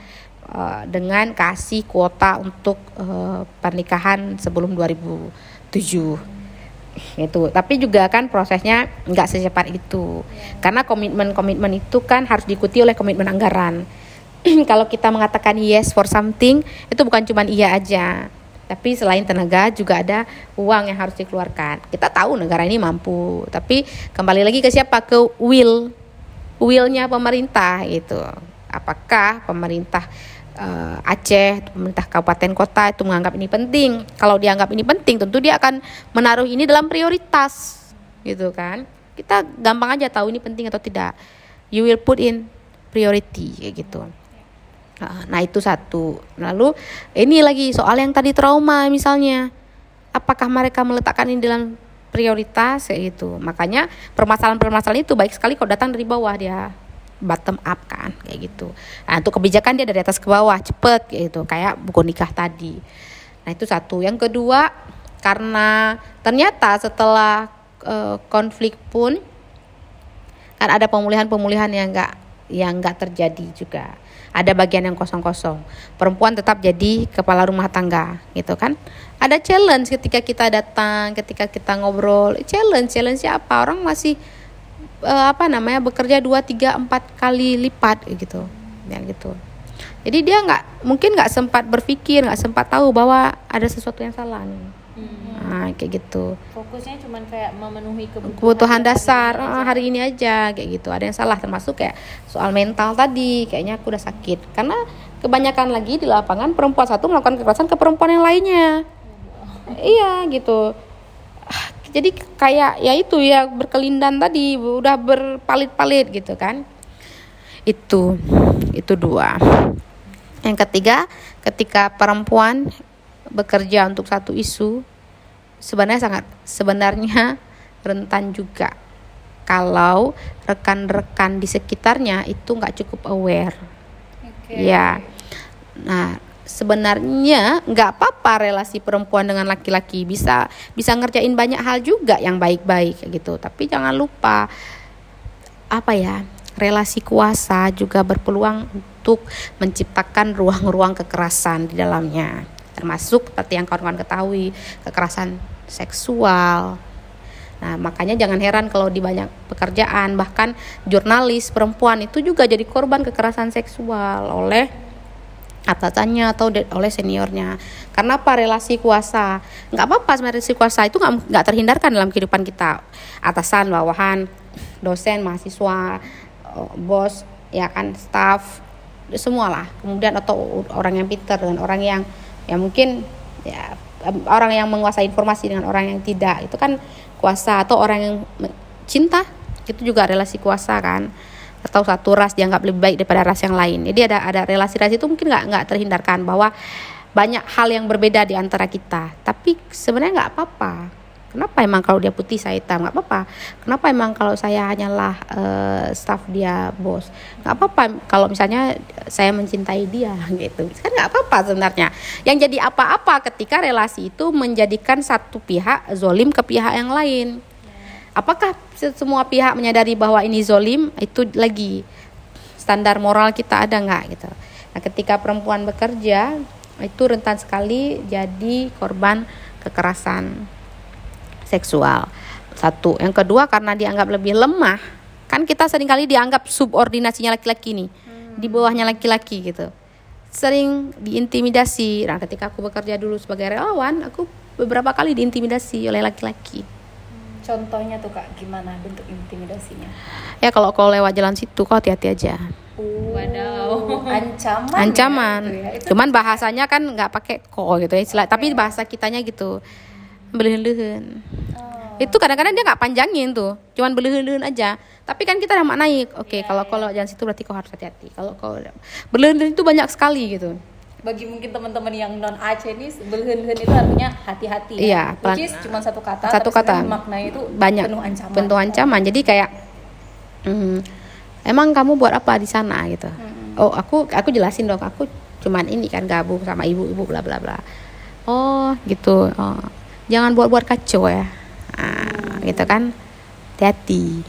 e, dengan kasih kuota untuk e, pernikahan sebelum 2007 itu tapi juga kan prosesnya nggak secepat itu karena komitmen-komitmen itu kan harus diikuti oleh komitmen anggaran <clears throat> kalau kita mengatakan yes for something itu bukan cuma iya aja tapi selain tenaga juga ada uang yang harus dikeluarkan. Kita tahu negara ini mampu, tapi kembali lagi ke siapa? Ke will, willnya pemerintah itu. Apakah pemerintah uh, Aceh, pemerintah kabupaten kota itu menganggap ini penting? Kalau dianggap ini penting, tentu dia akan menaruh ini dalam prioritas, gitu kan? Kita gampang aja tahu ini penting atau tidak. You will put in priority kayak gitu. Nah, itu satu. Lalu ini lagi soal yang tadi trauma misalnya. Apakah mereka meletakkan ini dalam prioritas kayak gitu. Makanya permasalahan-permasalahan itu baik sekali kalau datang dari bawah dia bottom up kan kayak gitu. Nah, untuk kebijakan dia dari atas ke bawah cepet gitu kayak buku nikah tadi. Nah, itu satu. Yang kedua karena ternyata setelah uh, konflik pun kan ada pemulihan-pemulihan yang enggak yang enggak terjadi juga ada bagian yang kosong-kosong. Perempuan tetap jadi kepala rumah tangga, gitu kan? Ada challenge ketika kita datang, ketika kita ngobrol. Challenge, challenge siapa? Orang masih uh, apa namanya bekerja dua, tiga, empat kali lipat, gitu, ya gitu. Jadi dia nggak mungkin nggak sempat berpikir, nggak sempat tahu bahwa ada sesuatu yang salah nih. Nah kayak gitu. Fokusnya cuma kayak memenuhi kebutuhan, kebutuhan dasar hari, oh, hari ini aja kayak gitu. Ada yang salah termasuk kayak soal mental tadi kayaknya aku udah sakit. Karena kebanyakan lagi di lapangan perempuan satu melakukan kekerasan ke perempuan yang lainnya. Iya gitu jadi kayak ya itu ya berkelindan tadi udah berpalit-palit gitu kan? Itu itu dua. Yang ketiga ketika perempuan bekerja untuk satu isu sebenarnya sangat sebenarnya <laughs> rentan juga. Kalau rekan-rekan di sekitarnya itu nggak cukup aware. Okay. ya nah sebenarnya nggak apa-apa relasi perempuan dengan laki-laki. Bisa bisa ngerjain banyak hal juga yang baik-baik gitu. Tapi jangan lupa apa ya relasi kuasa juga berpeluang untuk menciptakan ruang-ruang kekerasan di dalamnya. Termasuk seperti yang kawan-kawan ketahui kekerasan seksual. Nah, makanya jangan heran kalau di banyak pekerjaan bahkan jurnalis perempuan itu juga jadi korban kekerasan seksual oleh atasannya atau oleh seniornya. Karena apa relasi kuasa? Nggak apa-apa relasi kuasa itu nggak nggak terhindarkan dalam kehidupan kita. Atasan, bawahan, dosen, mahasiswa, eh, bos, ya kan, staff, semualah. Kemudian atau orang yang pintar dan orang yang ya mungkin ya orang yang menguasai informasi dengan orang yang tidak itu kan kuasa atau orang yang cinta itu juga relasi kuasa kan atau satu ras dianggap lebih baik daripada ras yang lain jadi ada ada relasi-relasi itu mungkin nggak nggak terhindarkan bahwa banyak hal yang berbeda di antara kita tapi sebenarnya nggak apa-apa Kenapa emang kalau dia putih saya hitam nggak apa-apa? Kenapa emang kalau saya hanyalah uh, staff dia bos nggak apa-apa? Kalau misalnya saya mencintai dia <laughs> gitu, kan nggak apa-apa sebenarnya. Yang jadi apa-apa ketika relasi itu menjadikan satu pihak zolim ke pihak yang lain. Apakah semua pihak menyadari bahwa ini zolim? Itu lagi standar moral kita ada nggak gitu. Nah, ketika perempuan bekerja itu rentan sekali jadi korban kekerasan seksual. Satu, yang kedua karena dianggap lebih lemah, kan kita sering kali dianggap subordinasinya laki-laki nih, hmm. di bawahnya laki-laki gitu. Sering diintimidasi. Nah, ketika aku bekerja dulu sebagai relawan, aku beberapa kali diintimidasi oleh laki-laki. Contohnya tuh kak, gimana bentuk intimidasinya? Ya kalau kau lewat jalan situ, kau hati-hati aja. Oh, Wadaw. <laughs> Ancaman. Ancaman. Ya, itu ya. Cuman bahasanya kan nggak pakai kok gitu ya, tapi bahasa kitanya gitu belehen-lehen itu kadang-kadang dia nggak panjangin tuh cuman belehen-lehen aja tapi kan kita udah maknai oke kalau kalau jangan situ berarti kau harus hati-hati kalau kau belehen-lehen itu banyak sekali gitu bagi mungkin teman-teman yang non Aceh ini belhen-hen itu artinya hati-hati ya. Iya, Which is cuma satu kata Satu tapi kata. maknanya itu banyak. penuh ancaman. Penuh ancaman. Jadi kayak hmm, emang kamu buat apa di sana? Gitu. Oh aku aku jelasin dong. Aku cuman ini kan gabung sama ibu-ibu bla bla bla. Oh gitu. Oh jangan buat-buat kacau ya. Ah, gitu kan. Hati-hati.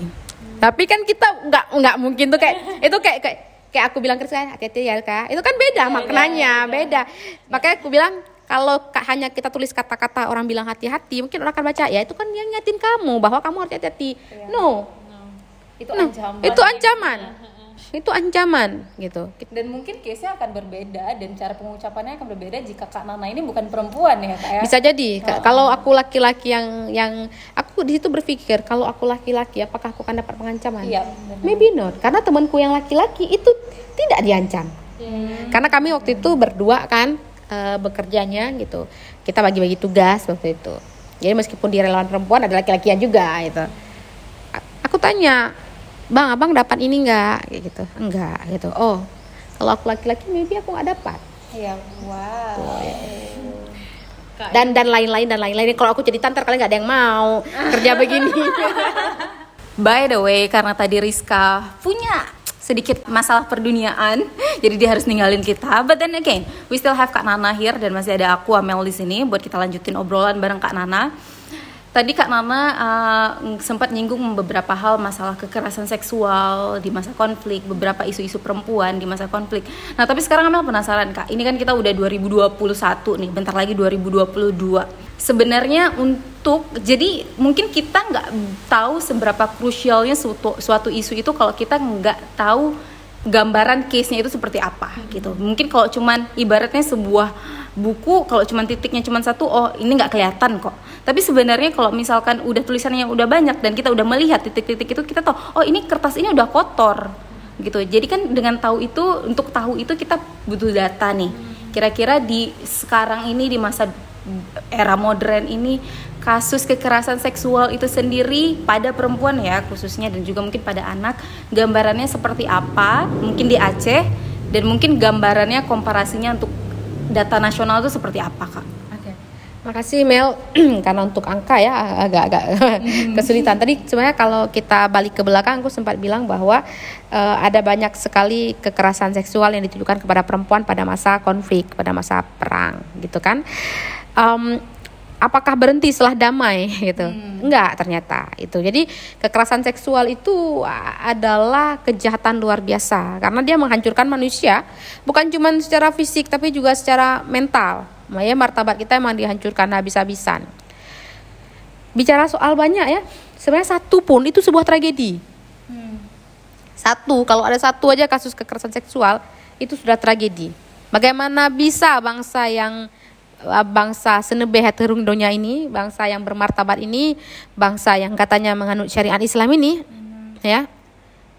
Tapi kan kita nggak nggak mungkin tuh kayak itu kayak kayak kayak aku bilang ke saya hati-hati ya kak. Itu kan beda maknanya beda. Makanya aku bilang kalau ka- hanya kita tulis kata-kata orang bilang hati-hati mungkin orang akan baca ya itu kan yang nyatin kamu bahwa kamu harus hati-hati. No. Itu Nah, ancaman. Itu ancaman itu ancaman gitu. Dan mungkin case-nya akan berbeda dan cara pengucapannya akan berbeda jika Kak Nana ini bukan perempuan ya Kak ya? Bisa jadi. Ka- kalau aku laki-laki yang yang aku di situ berpikir kalau aku laki-laki apakah aku akan dapat pengancaman? Iya, benar. maybe not. Karena temanku yang laki-laki itu tidak diancam. Karena kami waktu itu berdua kan eh, bekerjanya gitu. Kita bagi-bagi tugas waktu itu. Jadi meskipun di relawan perempuan ada laki-lakinya juga gitu. A- aku tanya bang abang dapat ini enggak kayak gitu. Enggak gitu. Oh kalau aku laki-laki maybe aku nggak dapat. Iya wow. Dan dan lain-lain dan lain-lain. Kalau aku jadi tantar kalian nggak ada yang mau kerja <laughs> begini. By the way, karena tadi Rizka punya sedikit masalah perduniaan, <laughs> jadi dia harus ninggalin kita. But then again, we still have Kak Nana here dan masih ada aku Amel di sini buat kita lanjutin obrolan bareng Kak Nana. Tadi Kak Nana uh, sempat nyinggung beberapa hal masalah kekerasan seksual di masa konflik, beberapa isu-isu perempuan di masa konflik. Nah, tapi sekarang Amel penasaran Kak, ini kan kita udah 2021 nih, bentar lagi 2022. Sebenarnya untuk jadi mungkin kita nggak tahu seberapa krusialnya suatu, suatu isu itu kalau kita nggak tahu gambaran case-nya itu seperti apa gitu. Mungkin kalau cuman ibaratnya sebuah buku kalau cuman titiknya cuman satu oh ini nggak kelihatan kok. Tapi sebenarnya kalau misalkan udah tulisannya udah banyak dan kita udah melihat titik-titik itu kita tahu oh ini kertas ini udah kotor gitu. Jadi kan dengan tahu itu untuk tahu itu kita butuh data nih. Kira-kira di sekarang ini di masa era modern ini kasus kekerasan seksual itu sendiri pada perempuan ya khususnya dan juga mungkin pada anak gambarannya seperti apa mungkin di Aceh dan mungkin gambarannya komparasinya untuk data nasional itu seperti apa kak? Makasih Mel <clears throat> karena untuk angka ya <laughs> agak-agak kesulitan. Tadi sebenarnya kalau kita balik ke belakang aku sempat bilang bahwa eh, ada banyak sekali kekerasan seksual yang ditujukan kepada perempuan pada masa konflik, pada masa perang gitu kan. Em, apakah berhenti setelah damai <laughs> gitu? Enggak ternyata itu. Jadi kekerasan seksual itu adalah kejahatan luar biasa karena dia menghancurkan manusia bukan cuma secara fisik tapi juga secara mental. Makanya martabat kita emang dihancurkan habis-habisan. Bicara soal banyak ya, sebenarnya satu pun itu sebuah tragedi. Satu, kalau ada satu aja kasus kekerasan seksual itu sudah tragedi. Bagaimana bisa bangsa yang bangsa senebe heterung dunia ini, bangsa yang bermartabat ini, bangsa yang katanya menganut syariat Islam ini, ya,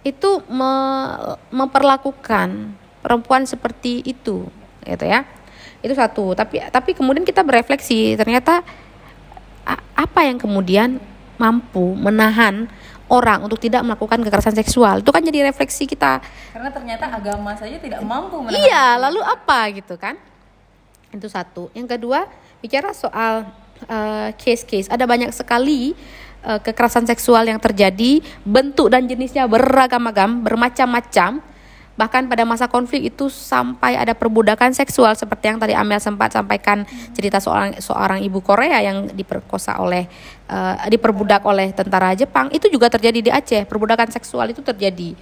itu me- memperlakukan perempuan seperti itu, gitu ya. Itu satu. Tapi tapi kemudian kita berefleksi, ternyata apa yang kemudian mampu menahan orang untuk tidak melakukan kekerasan seksual? Itu kan jadi refleksi kita. Karena ternyata agama saja tidak mampu menahan iya lalu apa gitu kan itu satu. Yang kedua bicara soal eh, case-case. Ada banyak sekali eh, kekerasan seksual yang terjadi bentuk dan jenisnya beragam-agam bermacam-macam. Bahkan pada masa konflik itu sampai ada perbudakan seksual seperti yang tadi Amel sempat sampaikan cerita seorang seorang ibu Korea yang diperkosa oleh eh, diperbudak oleh tentara Jepang. Itu juga terjadi di Aceh. Perbudakan seksual itu terjadi.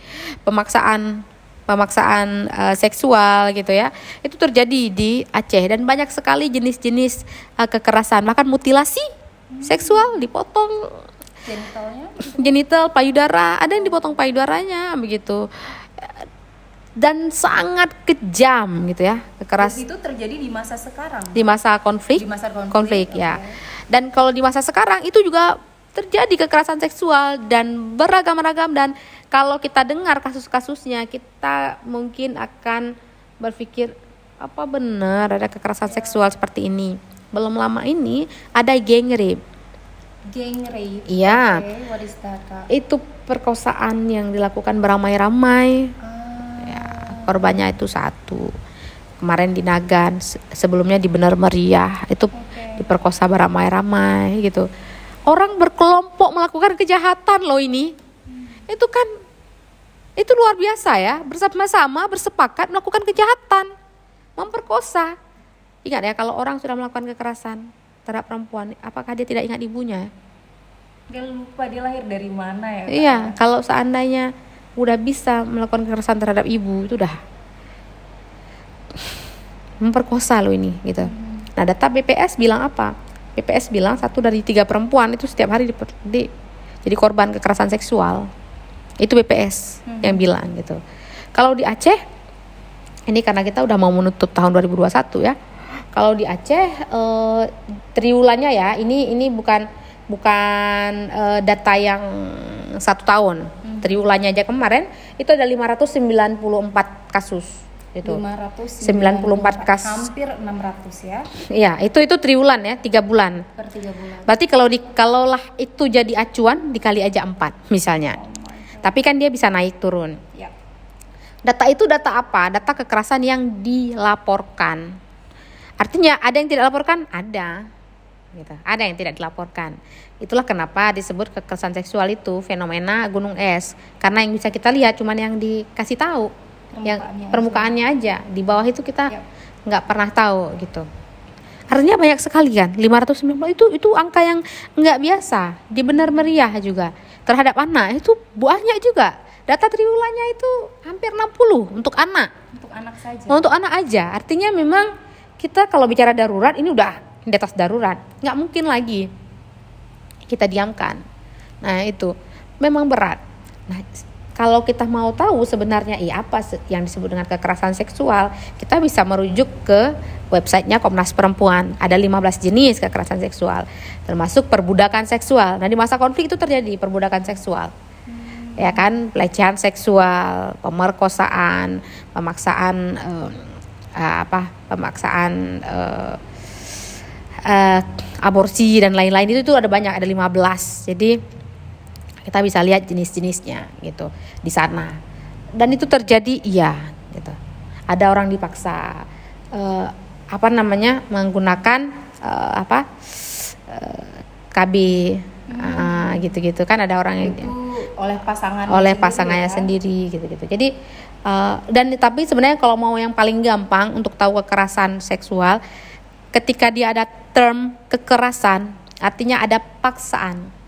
Pemaksaan pemaksaan eh, seksual gitu ya itu terjadi di Aceh dan banyak sekali jenis-jenis eh, kekerasan bahkan mutilasi seksual dipotong genitalnya. genital payudara ada yang dipotong payudaranya begitu dan sangat kejam gitu ya Dan kekeras itu terjadi di masa sekarang. di masa konflik Di masa konflik, ya oke. dan kalau di masa sekarang itu juga terjadi kekerasan seksual dan beragam-ragam dan kalau kita dengar kasus-kasusnya kita mungkin akan berpikir apa benar ada kekerasan seksual seperti ini belum lama ini ada geng rape. Gang rape. Iya. Oke, what is that, Kak? Itu perkosaan yang dilakukan beramai-ramai. Ya, korbannya itu satu. Kemarin di Nagan, se- sebelumnya di Benar Meriah, itu diperkosa beramai-ramai gitu. Orang berkelompok melakukan kejahatan loh ini. Itu kan itu luar biasa ya, bersama-sama bersepakat melakukan kejahatan, memperkosa. Ingat ya kalau orang sudah melakukan kekerasan terhadap perempuan, apakah dia tidak ingat ibunya? Dia lupa dia lahir dari mana ya? Kak? Iya, kalau seandainya udah bisa melakukan kekerasan terhadap ibu itu udah <sighs> memperkosa lo ini gitu. Nah data BPS bilang apa? BPS bilang satu dari tiga perempuan itu setiap hari diper- di, jadi korban kekerasan seksual. Itu BPS yang bilang gitu. Kalau di Aceh ini karena kita udah mau menutup tahun 2021 ya. Kalau di Aceh eh, triwulannya ya, ini ini bukan bukan eh, data yang satu tahun. Triwulannya aja kemarin itu ada 594 kasus gitu. 594 kas- hampir 600 ya Iya, itu itu triwulan ya, tiga bulan. per 3 bulan. Berarti kalau di kalaulah itu jadi acuan dikali aja empat misalnya. Tapi kan dia bisa naik turun. Ya. Data itu data apa? Data kekerasan yang dilaporkan. Artinya ada yang tidak dilaporkan? Ada. Gitu. Ada yang tidak dilaporkan. Itulah kenapa disebut kekerasan seksual itu fenomena gunung es. Karena yang bisa kita lihat cuman yang dikasih tahu, yang Permukaannya permukaannya aja. Di bawah itu kita nggak pernah tahu gitu. Artinya banyak sekali kan, 590 itu itu angka yang nggak biasa. Di benar meriah juga terhadap anak itu banyak juga. Data triwulannya itu hampir 60 untuk anak. Untuk anak saja. Untuk anak aja. Artinya memang kita kalau bicara darurat ini udah di atas darurat. Nggak mungkin lagi kita diamkan. Nah itu memang berat. Nah kalau kita mau tahu sebenarnya iya apa yang disebut dengan kekerasan seksual, kita bisa merujuk ke websitenya Komnas Perempuan. Ada 15 jenis kekerasan seksual, termasuk perbudakan seksual. Nah di masa konflik itu terjadi perbudakan seksual ya kan pelecehan seksual, pemerkosaan, pemaksaan eh, eh, apa pemaksaan eh, eh, aborsi dan lain-lain itu tuh ada banyak ada 15 jadi kita bisa lihat jenis-jenisnya gitu di sana dan itu terjadi iya gitu ada orang dipaksa eh, apa namanya menggunakan eh, apa eh, KB ah, gitu-gitu kan ada orang yang oleh pasangan oleh sendiri pasangannya ya. sendiri gitu-gitu. Jadi uh, dan tapi sebenarnya kalau mau yang paling gampang untuk tahu kekerasan seksual ketika dia ada term kekerasan artinya ada paksaan.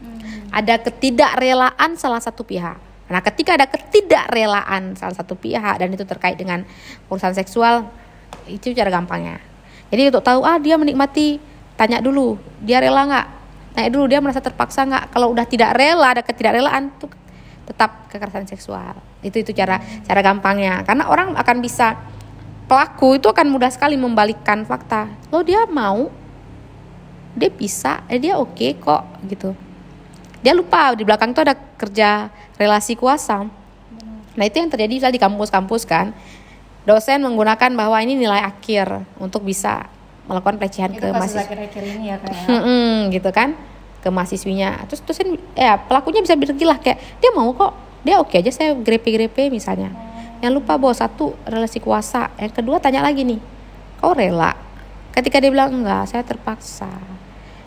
Ada ketidakrelaan salah satu pihak. Nah, ketika ada ketidakrelaan salah satu pihak dan itu terkait dengan urusan seksual itu cara gampangnya. Jadi untuk tahu ah dia menikmati tanya dulu dia rela nggak? Tanya dulu dia merasa terpaksa nggak? Kalau udah tidak rela ada ketidakrelaan tuh tetap kekerasan seksual. Itu itu cara cara gampangnya. Karena orang akan bisa pelaku itu akan mudah sekali membalikkan fakta. Lo dia mau? Dia bisa? Eh dia oke kok gitu dia lupa di belakang itu ada kerja relasi kuasa. Nah itu yang terjadi misalnya di kampus-kampus kan. Dosen menggunakan bahwa ini nilai akhir untuk bisa melakukan pelecehan itu ke mahasiswa. akhir-akhir ini ya kayak. Gitu kan ke mahasiswinya. Terus dosen ya pelakunya bisa bergilah kayak dia mau kok dia oke aja saya grepe-grepe misalnya. Yang lupa bahwa satu relasi kuasa. Yang kedua tanya lagi nih kau rela? Ketika dia bilang enggak saya terpaksa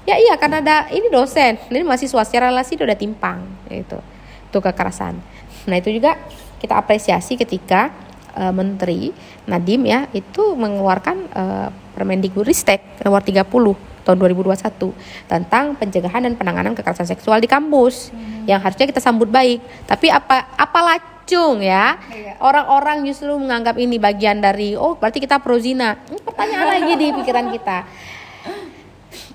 ya iya karena ada ini dosen. Ini mahasiswa secara relasi dia udah timpang itu itu kekerasan. Nah itu juga kita apresiasi ketika eh, menteri Nadim ya itu mengeluarkan eh, Permendikbudristek nomor 30 tahun 2021 tentang pencegahan dan penanganan kekerasan seksual di kampus. Yang harusnya kita sambut baik. Tapi apa apa lacung ya? Orang-orang justru menganggap ini bagian dari oh berarti kita pro zina. Ini pertanyaan lagi di pikiran kita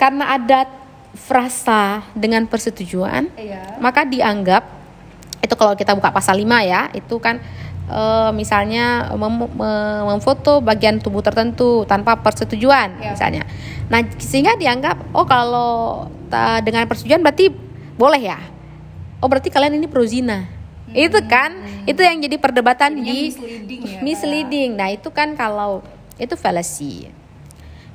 karena ada frasa dengan persetujuan Iya. maka dianggap itu kalau kita buka pasal 5 ya itu kan eh, misalnya mem- me- memfoto bagian tubuh tertentu tanpa persetujuan Ya. misalnya. Nah sehingga dianggap oh kalau ta- dengan persetujuan berarti boleh ya? Oh berarti kalian ini pro zina itu kan itu yang jadi perdebatan Jadinya di misleading ya, misleading. Nah itu kan kalau itu fallacy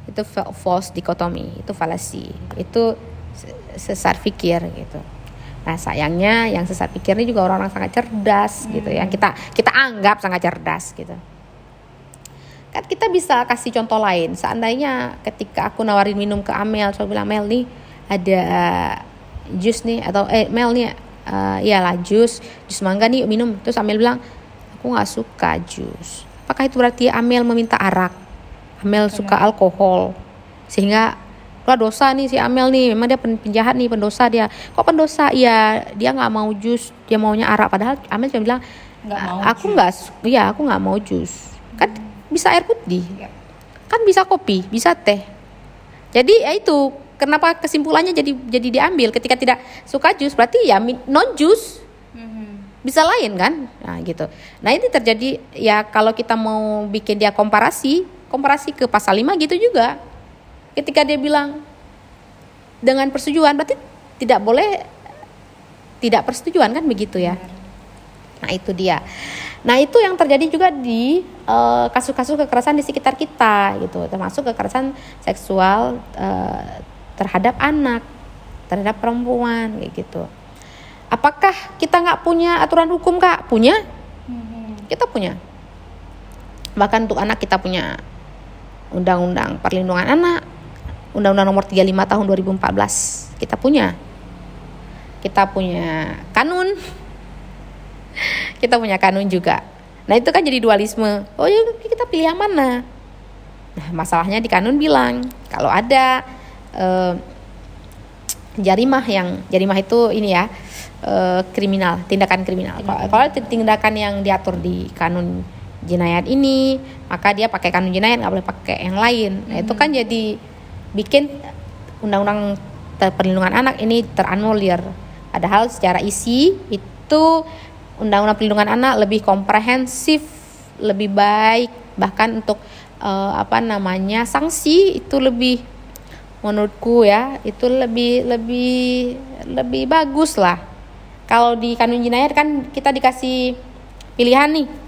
itu fa- false dikotomi itu falasi. Itu se- sesat pikir gitu. Nah sayangnya yang sesat pikir ini juga orang-orang sangat cerdas gitu yang kita kita anggap sangat cerdas gitu. Kan kita bisa kasih contoh lain. Seandainya ketika aku nawarin minum ke Amel saya bilang Mel nih ada jus nih atau eh Mel nih eh iyalah jus jus mangga nih yuk minum. Terus Amel bilang aku nggak suka jus. Apakah itu berarti Amel meminta arak Amel suka alkohol. Sehingga wah dosa nih si Amel nih. Memang dia pen- penjahat nih pendosa dia. Kok pendosa? Iya dia nggak mau jus. Dia maunya arak. Padahal Amel cuma bilang mau aku nggak iya aku nggak mau jus. Kan bisa air putih. Iya. kan bisa kopi bisa teh. Jadi ya itu. Kenapa kesimpulannya jadi jadi diambil? Ketika tidak suka jus berarti ya non jus bisa lain kan? Nah gitu. Nah ini terjadi ya kalau kita mau bikin dia komparasi komparasi ke pasal 5 gitu juga. Ketika dia bilang dengan persetujuan berarti tidak boleh tidak persetujuan kan begitu ya? Nah itu dia. Nah itu yang terjadi juga di eh, kasus-kasus kekerasan di sekitar kita gitu termasuk kekerasan seksual eh, terhadap anak terhadap perempuan kayak gitu. Apakah kita nggak punya aturan hukum kak? Punya? Kita punya. Bahkan untuk anak kita punya undang-undang perlindungan anak undang-undang nomor 35 tahun 2014 kita punya. Kita punya kanun. <laughs> Kita punya kanun juga. Nah itu kan jadi dualisme. Oh ya kita pilih yang mana? Nah masalahnya di kanun bilang kalau ada eh, jarimah yang jarimah itu ini ya eh, kriminal tindakan kriminal. Kalau ada tindakan yang diatur di kanun jinayat ini maka dia pakai kanun jinayat nggak boleh pakai yang lain. Nah itu kan jadi bikin undang-undang perlindungan anak ini teranulir padahal secara isi itu undang-undang perlindungan anak lebih komprehensif lebih baik. Bahkan untuk eh, apa namanya sanksi itu lebih menurutku ya itu lebih lebih lebih bagus lah. Kalau di kanun jinayat kan kita dikasih pilihan nih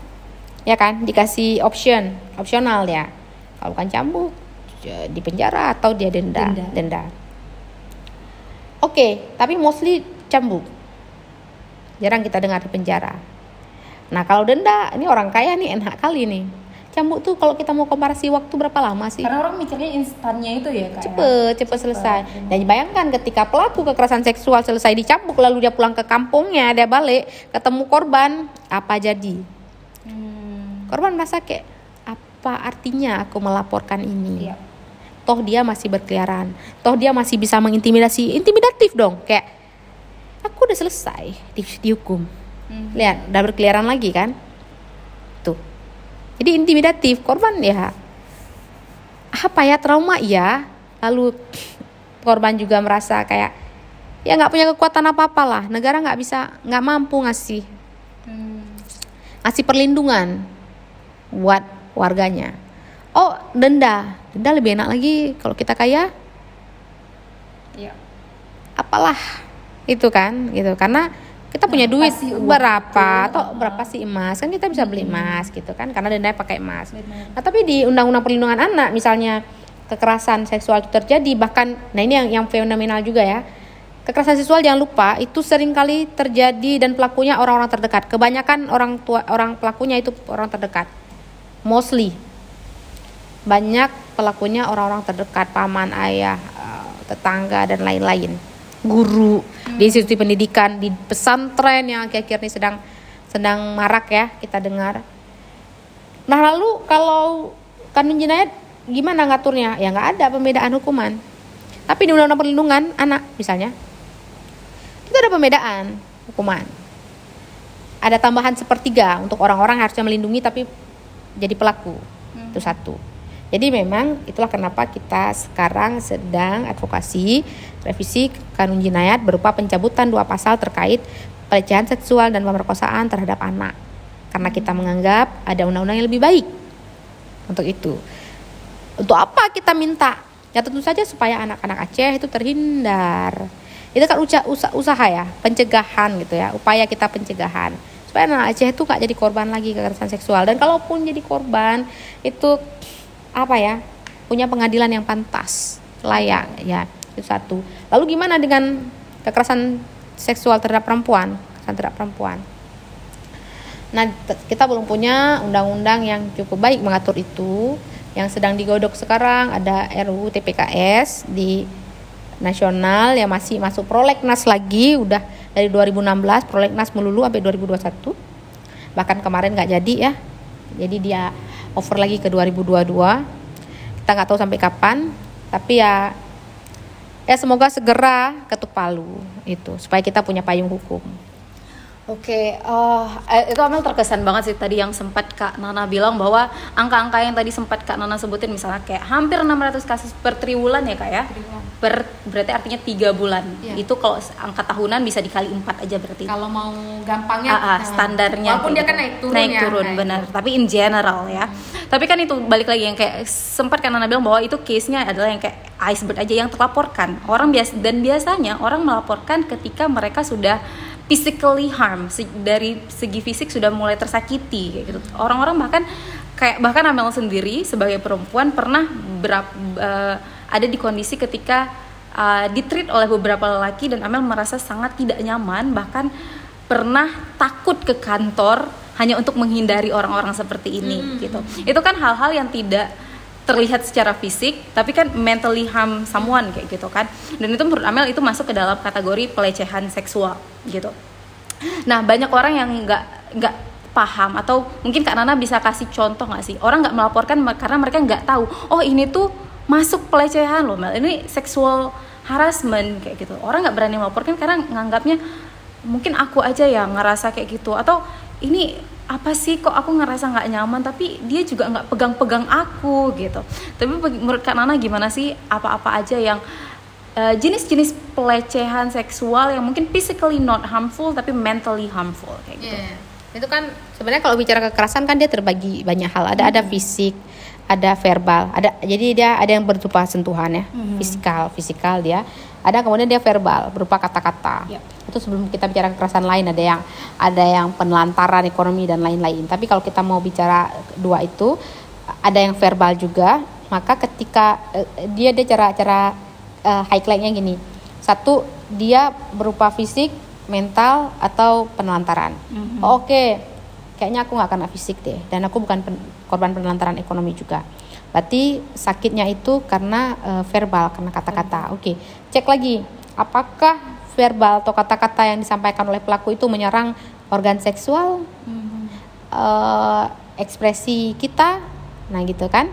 ya kan? Dikasih option. Opsional ya. Kalau bukan cambuk ya, di penjara atau dia denda. Denda. denda, oke tapi mostly cambuk. Jarang kita dengar di penjara. Nah kalau denda ini orang kaya nih enak kali nih. Cambuk tuh kalau kita mau komparasi waktu berapa lama sih? Karena orang mikirnya instannya itu ya kak. ya? cepet cepet selesai. dan bayangkan ketika pelaku kekerasan seksual selesai dicambuk lalu dia pulang ke kampungnya dia balik ketemu korban apa jadi? Hmm. Korban merasa kayak apa artinya aku melaporkan ini? Iya. toh dia masih berkeliaran. Toh dia masih bisa mengintimidasi intimidatif dong. Kayak aku udah selesai di, dihukum Hmm. lihat udah berkeliaran lagi kan? Tuh. Jadi intimidatif. Korban ya apa ya trauma? Ya lalu korban juga merasa kayak ya nggak punya kekuatan apa apa lah negara nggak bisa nggak mampu ngasih Hmm. ngasih perlindungan buat warganya. Oh denda. Denda lebih enak lagi kalau kita kaya. Iya. apalah itu kan gitu. Karena kita punya Berapa duit berapa? Itu? atau berapa sih emas? Kan kita bisa beli emas gitu kan. Karena denda pakai emas. Benar. nah tapi di undang-undang perlindungan anak misalnya kekerasan seksual itu terjadi bahkan nah ini yang yang fenomenal juga ya. Kekerasan seksual jangan lupa itu sering kali terjadi dan pelakunya orang-orang terdekat. Kebanyakan orang tua orang pelakunya itu orang terdekat mostly. Banyak pelakunya orang-orang terdekat paman ayah eh, tetangga dan lain-lain. Guru di institusi pendidikan di pesantren yang akhir-akhir ini sedang sedang marak ya kita dengar. Nah lalu kalau kanun jinayat gimana ngaturnya? Ya nggak ada pembedaan hukuman. Tapi di undang-undang perlindungan anak misalnya itu ada pembedaan hukuman. Ada tambahan sepertiga untuk orang-orang harusnya melindungi tapi jadi pelaku. Itu satu. Jadi memang itulah kenapa kita sekarang sedang advokasi revisi kanun jinayat berupa pencabutan dua pasal terkait pelecehan seksual dan pemerkosaan terhadap anak. Karena kita menganggap ada undang-undang yang lebih baik untuk itu. Untuk apa kita minta? Ya tentu saja supaya anak-anak Aceh itu terhindar. Itu kan uca- usa- usaha ya pencegahan gitu ya upaya kita pencegahan supaya anak Aceh itu nggak jadi korban lagi kekerasan seksual. Dan kalaupun jadi korban itu apa ya punya pengadilan yang pantas layak ya itu satu. Lalu gimana dengan kekerasan seksual terhadap perempuan? Kekerasan terhadap perempuan. Nah kita belum punya undang-undang yang cukup baik mengatur itu. Yang sedang digodok sekarang ada RUU TPKS di nasional yang masih masuk prolegnas lagi udah dari 2016 prolegnas melulu sampai 2021 bahkan kemarin nggak jadi ya. Jadi dia over lagi ke 2022 kita nggak tahu sampai kapan. Tapi ya ya semoga segera ketuk palu itu supaya kita punya payung hukum Oke, eh, eh, itu Amel terkesan banget sih tadi yang sempat Kak Nana bilang bahwa angka-angka yang tadi sempat Kak Nana sebutin misalnya kayak hampir 600 kasus per triwulan ya Kak ya. Per berarti artinya tiga bulan. Iya. Itu kalau angka tahunan bisa dikali empat aja berarti. kalau mau gampangnya Ah, ah, standarnya walaupun dia kan naik turun naik ya turun kayak benar tapi in general ya tapi kan itu balik lagi yang kayak sempat kan Nana bilang bahwa itu case nya adalah yang kayak iceberg aja yang terlaporkan orang biasa dan biasanya orang melaporkan ketika mereka sudah physically harm. Se- dari segi fisik sudah mulai tersakiti kayak gitu. Orang-orang bahkan kayak bahkan Amel sendiri sebagai perempuan pernah berap, eh, ada di kondisi ketika uh, ditreat oleh beberapa lelaki dan Amel merasa sangat tidak nyaman bahkan pernah takut ke kantor hanya untuk menghindari orang-orang seperti ini gitu. Itu kan hal-hal yang tidak terlihat secara fisik tapi kan mentally harm someone kayak gitu kan. Dan itu menurut Amel itu masuk ke dalam kategori pelecehan seksual gitu. Nah banyak orang yang nggak nggak paham atau mungkin Kak Nana bisa kasih contoh nggak sih? Orang nggak melaporkan me- karena mereka nggak tahu oh ini tuh masuk pelecehan loh Mel. Ini seksual harassment kayak gitu. Orang nggak berani melaporkan karena nganggapnya mungkin aku aja yang ngerasa kayak gitu atau ini apa sih? Kok aku ngerasa nggak nyaman? Tapi dia juga nggak pegang-pegang aku gitu. Tapi menurut Kak Nana gimana sih? Apa-apa aja yang eh, jenis-jenis pelecehan seksual yang mungkin physically not harmful tapi mentally harmful kayak gitu. Iya. Itu kan sebenarnya kalau bicara kekerasan kan dia terbagi banyak hal. Ada ada fisik, ada verbal, ada jadi dia ada yang berupa sentuhan ya, fisikal, fisikal dia. Ada kemudian dia verbal berupa kata-kata. Ya. Itu sebelum kita bicara kekerasan lain ada yang ada yang penelantaran ekonomi dan lain-lain. Tapi kalau kita mau bicara dua itu ada yang verbal juga, maka ketika eh, dia dia cara cara eh, highlightnya gini. Satu dia berupa fisik, mental atau penelantaran. Oh, Oke, kayaknya aku nggak kena fisik deh, dan aku bukan pen- korban penelantaran ekonomi juga. Berarti sakitnya itu karena eh, verbal, karena kata-kata. Oke, cek lagi, apakah verbal atau kata-kata yang disampaikan oleh pelaku itu menyerang organ seksual, eh, ekspresi kita, nah gitu kan?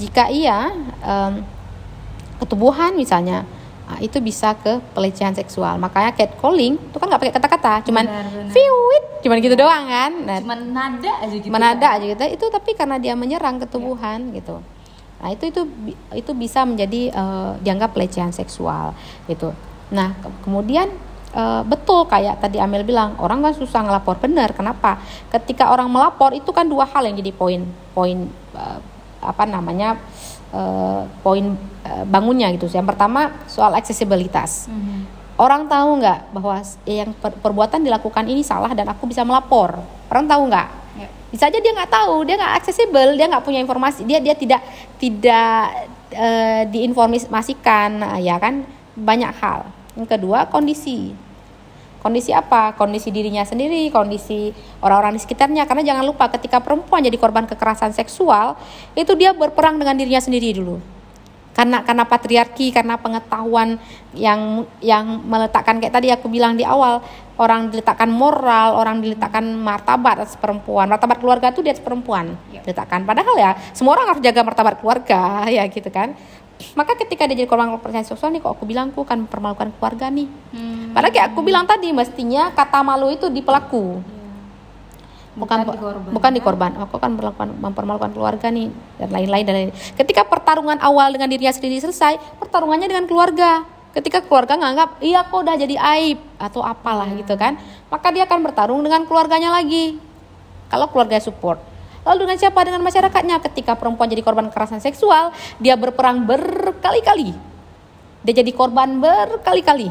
Jika iya, em, ketubuhan misalnya ah, itu bisa ke pelecehan seksual. Makanya catcalling itu kan nggak pakai kata-kata cuman fiwit cuman gitu doang kan? Nah, cuman nada aja gitu menada aja gitu. Itu tapi karena dia menyerang ketubuhan gitu nah itu itu itu bisa menjadi eh, dianggap pelecehan seksual gitu. Nah ke- kemudian eh, betul kayak tadi Amel bilang orang kan susah ngelapor benar kenapa? Ketika orang melapor itu kan dua hal yang jadi poin poin eh, apa namanya eh, poin eh, bangunnya gitu. Yang pertama soal aksesibilitas. Orang tahu nggak bahwa yang per- perbuatan dilakukan ini salah dan aku bisa melapor? Orang tahu nggak? Ya. Bisa aja dia nggak tahu dia nggak aksesibel dia nggak punya informasi dia dia tidak tidak eh, diinformasikan. Nah, ya kan banyak hal. Yang kedua kondisi. Kondisi apa? Kondisi dirinya sendiri kondisi orang-orang di sekitarnya. Karena jangan lupa ketika perempuan jadi korban kekerasan seksual itu dia berperang dengan dirinya sendiri dulu karena karena patriarki karena pengetahuan yang yang meletakkan kayak tadi aku bilang di awal orang diletakkan moral orang diletakkan martabat atas perempuan. Martabat keluarga itu di atas perempuan diletakkan. Padahal ya semua orang harus jaga martabat keluarga <laughs> ya gitu kan. Maka ketika dia jadi korban pelecehan seksual nih kok aku bilang aku kan mempermalukan keluarga nih. Padahal kayak aku bilang tadi mestinya kata malu itu di pelaku. bukan Bukan di korban. bukan di korban. Aku kan melakukan mempermalukan keluarga nih dan lain-lain dan lain ketika pertarungan awal dengan dirinya sendiri selesai pertarungannya dengan keluarga. Ketika keluarga nganggap iya kok udah jadi aib atau apalah gitu kan maka dia akan bertarung dengan keluarganya lagi. Kalau keluarga support. Lalu dengan siapa? Dengan masyarakatnya. Ketika perempuan jadi korban kekerasan seksual dia berperang berkali-kali. Dia jadi korban berkali-kali.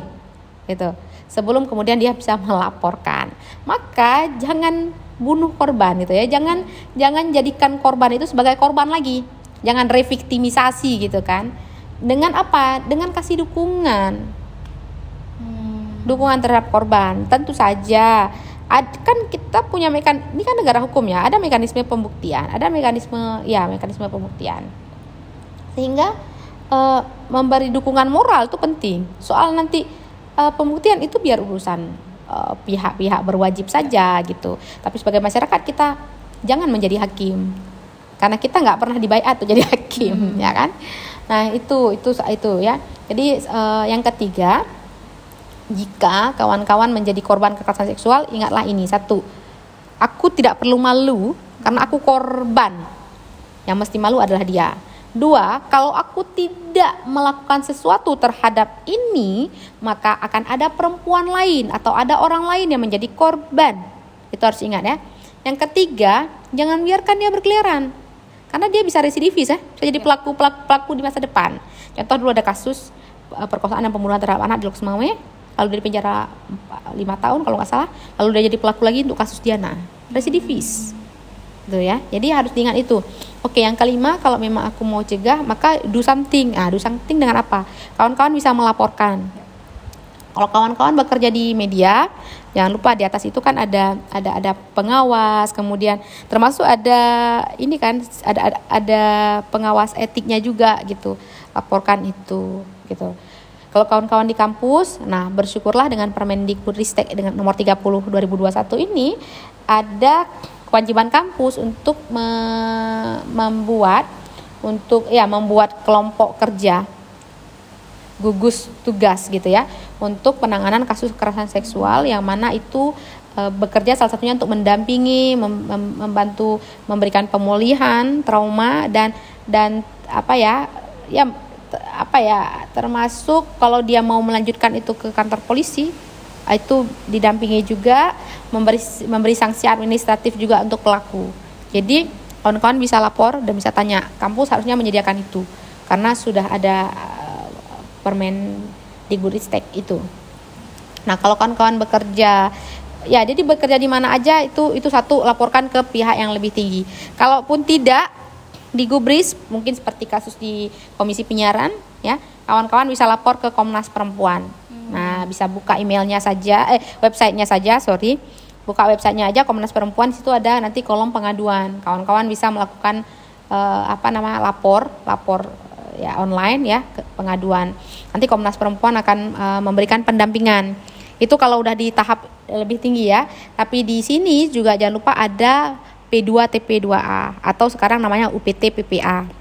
Gitu sebelum kemudian dia bisa melaporkan. Maka jangan bunuh korban gitu ya. Jangan jangan jadikan korban itu sebagai korban lagi. Jangan reviktimisasi gitu kan. Dengan apa? Dengan kasih dukungan. Dukungan terhadap korban. Tentu saja. Ad- kan kita punya mekan ini kan negara hukum ya. Ada mekanisme pembuktian. Ada mekanisme ya mekanisme pembuktian. Sehingga eh, memberi dukungan moral itu penting. Soal nanti eh, pembuktian itu biar urusan eh, pihak-pihak berwajib saja gitu. Tapi sebagai masyarakat kita jangan menjadi hakim. Karena kita nggak pernah dibayar tuh jadi <laughs> hakim ya kan? Nah itu itu itu ya. Jadi eh, yang ketiga jika kawan-kawan menjadi korban kekerasan seksual ingatlah ini. Satu aku tidak perlu malu karena aku korban. Yang mesti malu adalah dia dua kalau aku tidak melakukan sesuatu terhadap ini maka akan ada perempuan lain atau ada orang lain yang menjadi korban. Itu harus ingat ya. Yang ketiga jangan biarkan dia berkeliaran. Karena dia bisa residivis ya. Bisa jadi pelaku pelaku, pelaku di masa depan. Contoh dulu ada kasus eh, perkosaan dan pembunuhan terhadap anak di Loksmawe lalu dari penjara lima tahun kalau nggak salah lalu dia jadi pelaku lagi untuk kasus Diana. Residivis gitu ya. Jadi harus diingat itu. Oke yang kelima kalau memang aku mau cegah maka do something. Ah do something dengan apa? Kawan-kawan bisa melaporkan. Kalau kawan-kawan bekerja di media jangan lupa di atas itu kan ada ada ada pengawas kemudian termasuk ada ini kan ada ada, ada pengawas etiknya juga gitu. Laporkan itu gitu. Kalau kawan-kawan di kampus, nah bersyukurlah dengan Permendikbudristek dengan nomor 30 2021 ini ada kewajiban kampus untuk me- membuat untuk ya membuat kelompok kerja gugus tugas gitu ya untuk penanganan kasus kekerasan seksual yang mana itu e, bekerja salah satunya untuk mendampingi mem- mem- membantu memberikan pemulihan trauma dan dan apa ya ya apa ya termasuk kalau dia mau melanjutkan itu ke kantor polisi itu didampingi juga memberi memberi sanksi administratif juga untuk pelaku jadi kawan-kawan bisa lapor dan bisa tanya kampus harusnya menyediakan itu karena sudah ada eh, permen Dikbudristek itu. Nah, kalau kawan-kawan bekerja ya jadi bekerja di mana aja itu itu satu laporkan ke pihak yang lebih tinggi. Kalaupun tidak di Gubris mungkin seperti kasus di Komisi Penyiaran ya, kawan-kawan bisa lapor ke Komnas Perempuan. Nah, bisa buka emailnya saja eh websitenya saja, sorry. Buka websitenya aja Komnas Perempuan situ ada nanti kolom pengaduan. Kawan-kawan bisa melakukan eh, apa nama lapor, lapor eh, ya online ya ke pengaduan. Nanti Komnas Perempuan akan eh, memberikan pendampingan. Itu kalau udah di tahap lebih tinggi ya. Tapi di sini juga jangan lupa ada P2 TP2A atau sekarang namanya UPT PPA.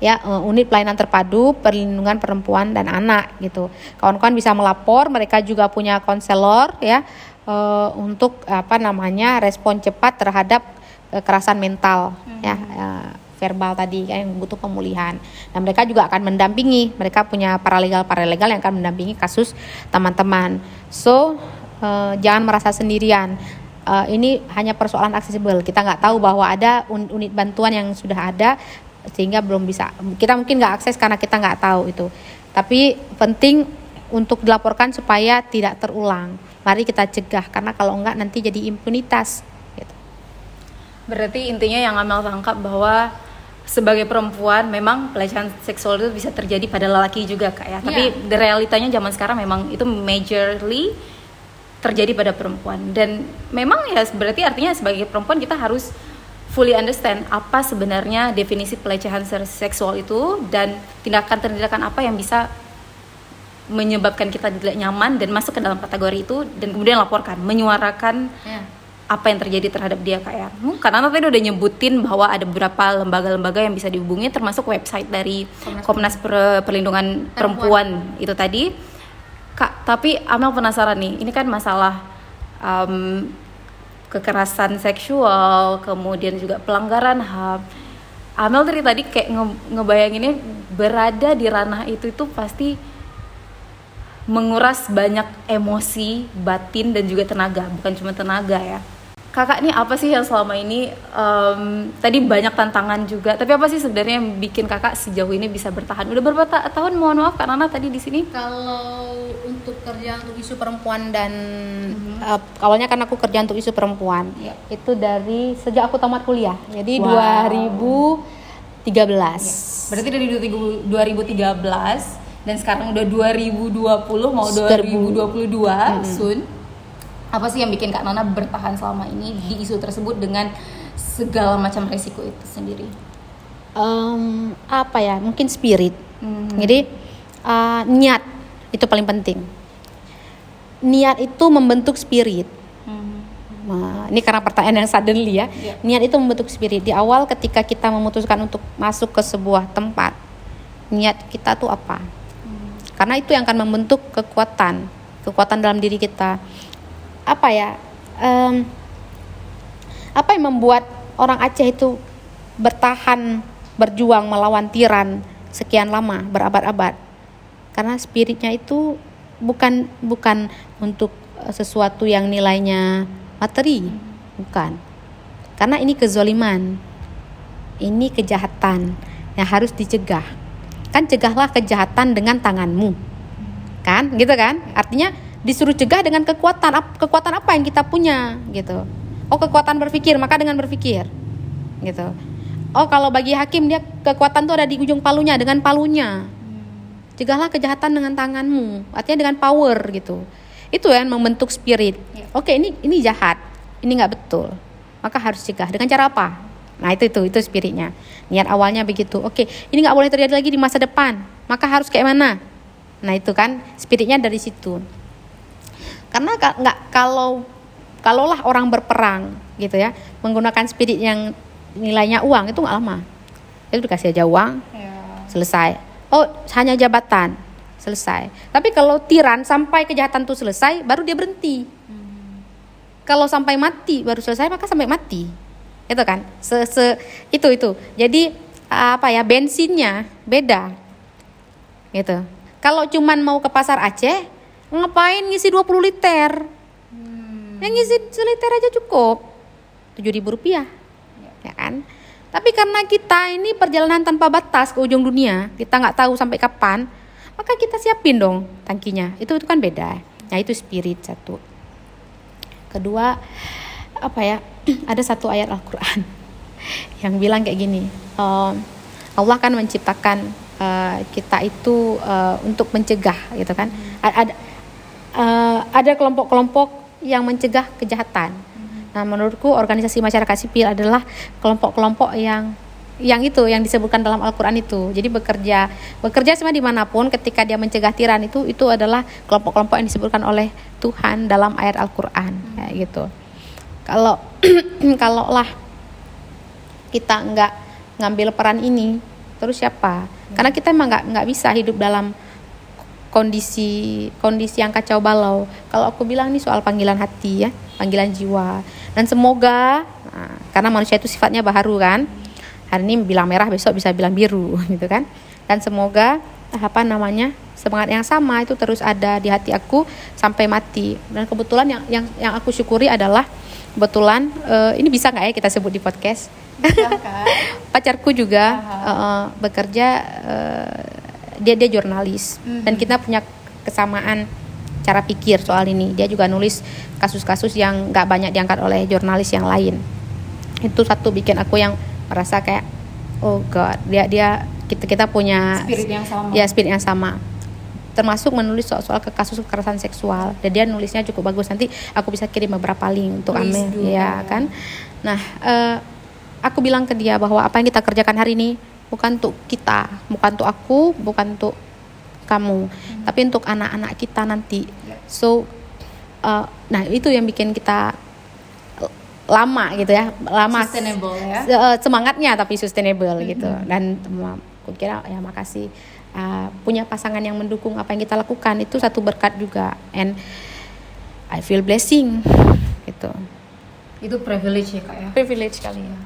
Ya, eh, unit pelayanan terpadu perlindungan perempuan dan anak gitu. Kawan-kawan bisa melapor, mereka juga punya konselor ya eh, untuk apa namanya respon cepat terhadap kekerasan mental ya eh, verbal tadi kan yang butuh pemulihan. Dan mereka juga akan mendampingi, mereka punya paralegal paralegal yang akan mendampingi kasus teman-teman. So jangan merasa sendirian. Eh, ini hanya persoalan aksesibel. Kita nggak tahu bahwa ada un- unit bantuan yang sudah ada sehingga belum bisa. Kita mungkin nggak akses karena kita nggak tahu itu. Tapi penting untuk dilaporkan supaya tidak terulang. Mari kita cegah karena kalau enggak nanti jadi impunitas. Gitu. Berarti intinya yang Amel tangkap bahwa sebagai perempuan memang pelecehan seksual itu bisa terjadi pada lelaki juga kak ya. Tapi Iya. the realitanya zaman sekarang memang itu majorly terjadi pada perempuan dan memang ya berarti artinya sebagai perempuan kita harus fully understand apa sebenarnya definisi pelecehan seksual itu dan tindakan-tindakan apa yang bisa menyebabkan kita tidak nyaman dan masuk ke dalam kategori itu dan kemudian laporkan, menyuarakan apa yang terjadi terhadap dia kak ya. Hmm, karena tadi udah nyebutin bahwa ada beberapa lembaga-lembaga yang bisa dihubungi termasuk website dari Komnas, Per- Perlindungan Perempuan. itu tadi. Kak, tapi Amel penasaran nih, ini kan masalah um, kekerasan seksual, kemudian juga pelanggaran HAM. Amel dari tadi kayak nge- ngebayanginnya berada di ranah itu itu pasti menguras banyak emosi, batin dan juga tenaga, bukan cuma tenaga ya. Kakak nih apa sih yang selama ini em, tadi banyak tantangan juga, tapi apa sih sebenarnya yang bikin kakak sejauh ini bisa bertahan? Udah berapa ta- tahun? Mohon maaf Kak Nana tadi di sini. Kalau untuk kerja untuk isu perempuan dan eh, awalnya kan aku kerja untuk isu perempuan itu dari sejak aku tamat kuliah. Jadi Wow. 2000 13. Berarti dari 2013 dan sekarang udah 2020 mau 2022 soon. Apa sih yang bikin Kak Nana bertahan selama ini di isu tersebut dengan segala macam resiko itu sendiri? Em, apa ya? Mungkin spirit. Hmm. Jadi uh, niat itu paling penting. Niat itu membentuk spirit. Hmm. Nah, ini karena pertanyaan yang suddenly ya. Iya. Niat itu membentuk spirit. Di awal ketika kita memutuskan untuk masuk ke sebuah tempat, niat kita tuh apa? Karena itu yang akan membentuk kekuatan, kekuatan dalam diri kita. Apa ya? em, apa yang membuat orang Aceh itu bertahan, berjuang melawan tiran sekian lama, berabad-abad? Karena spiritnya itu bukan bukan untuk eh, sesuatu yang nilainya materi, bukan. Karena ini kezoliman, ini kejahatan yang harus dicegah. Kan cegahlah kejahatan dengan tanganmu, kan? Gitu kan? Artinya disuruh cegah dengan kekuatan ap- kekuatan apa yang kita punya, gitu. Oh kekuatan berpikir, maka dengan berpikir, gitu. Oh kalau bagi hakim dia kekuatan tuh ada di ujung palunya dengan palunya. Cegahlah kejahatan dengan tanganmu, artinya dengan power gitu. Itu yang membentuk spirit. Oke ini ini jahat, ini nggak betul, maka harus cegah dengan cara apa? Nah itu itu itu spiritnya. Niat awalnya begitu. Oke ini nggak boleh terjadi lagi di masa depan, maka harus kayak mana? Nah itu kan spiritnya dari situ. Karena ka- nggak kalau kalaulah orang berperang gitu ya menggunakan spirit yang nilainya uang itu nggak lama. Itu dikasih aja uang, selesai. Oh, hanya jabatan, selesai. Tapi kalau tiran sampai kejahatan itu selesai, baru dia berhenti. Kalau sampai mati baru selesai, maka sampai mati. Itu kan? Se, se- itu itu. Jadi apa ya bensinnya beda. Gitu. Kalau cuman mau ke pasar Aceh, ngapain ngisi 20 liter? Yang ngisi seliter aja cukup. 7.000 rupiah. Ya kan? Tapi karena kita ini perjalanan tanpa batas ke ujung dunia, kita nggak tahu sampai kapan, maka kita siapin dong tangkinya. Itu itu kan beda. Nah itu spirit satu. Kedua apa ya? <clears throat> Ada satu ayat Al-Quran <laughs> yang bilang kayak gini. ehm, Allah kan menciptakan eh, kita itu eh, untuk mencegah gitu kan. A- Ada eh, ada kelompok-kelompok yang mencegah kejahatan. Nah, menurutku organisasi masyarakat sipil adalah kelompok-kelompok yang yang itu yang disebutkan dalam Al-Qur'an itu. Jadi bekerja bekerja sebenarnya di mana pun ketika dia mencegah tiran itu itu adalah kelompok-kelompok yang disebutkan oleh Tuhan dalam ayat Al-Qur'an kayak gitu. Kalau <clears throat> kalaulah kita nggak ngambil peran ini, terus siapa? Karena kita emang nggak nggak bisa hidup dalam kondisi kondisi yang kacau balau. Kalau aku bilang ini soal panggilan hati ya, panggilan jiwa. Dan semoga nah, karena manusia itu sifatnya baharu kan. Hari ini bilang merah, besok bisa bilang biru <laughs> gitu kan. Dan semoga apa namanya? semangat yang sama itu terus ada di hati aku sampai mati. Dan kebetulan yang yang yang aku syukuri adalah kebetulan eh, ini bisa nggak ya kita sebut di podcast? <laughs> Pacarku juga eh, bekerja eh, dia dia jurnalis dan kita punya kesamaan cara pikir soal ini. Dia juga nulis kasus-kasus yang nggak banyak diangkat oleh jurnalis yang lain. Itu satu bikin aku yang merasa kayak oh god, dia dia kita kita punya Spirit yang sama. Ya, spirit yang sama. Termasuk menulis soal-soal ke kasus kekerasan seksual. Dan dia nulisnya cukup bagus. Nanti aku bisa kirim beberapa link untuk Amel, ya kan? Nah, eh, aku bilang ke dia bahwa apa yang kita kerjakan hari ini bukan untuk kita, bukan untuk aku, bukan untuk kamu, tapi untuk anak-anak kita nanti. So, eh, nah itu yang bikin kita lama gitu ya, lama Sustainable ya. Eh, semangatnya tapi sustainable gitu. Dan aku kira ya makasih eh, punya pasangan yang mendukung apa yang kita lakukan itu satu berkat juga. And I feel blessing gitu. Itu privilege ya kak ya. Privilege kali ya.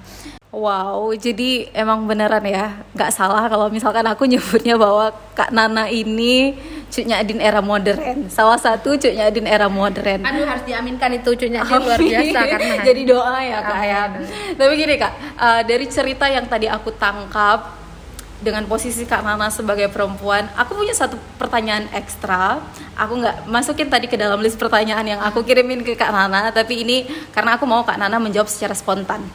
Wow, jadi emang beneran ya, nggak salah kalau misalkan aku nyebutnya bahwa Kak Nana ini cuknya Adin era modern. Salah satu cuknya Adin era modern. Aduh harus diaminkan itu cucunya dia luar biasa karena <laughs> jadi doa ya kak ya. Tapi gini kak, eh, dari cerita yang tadi aku tangkap dengan posisi kak Nana sebagai perempuan, aku punya satu pertanyaan ekstra. Aku nggak masukin tadi ke dalam list pertanyaan yang aku kirimin ke kak Nana, tapi ini karena aku mau kak Nana menjawab secara spontan.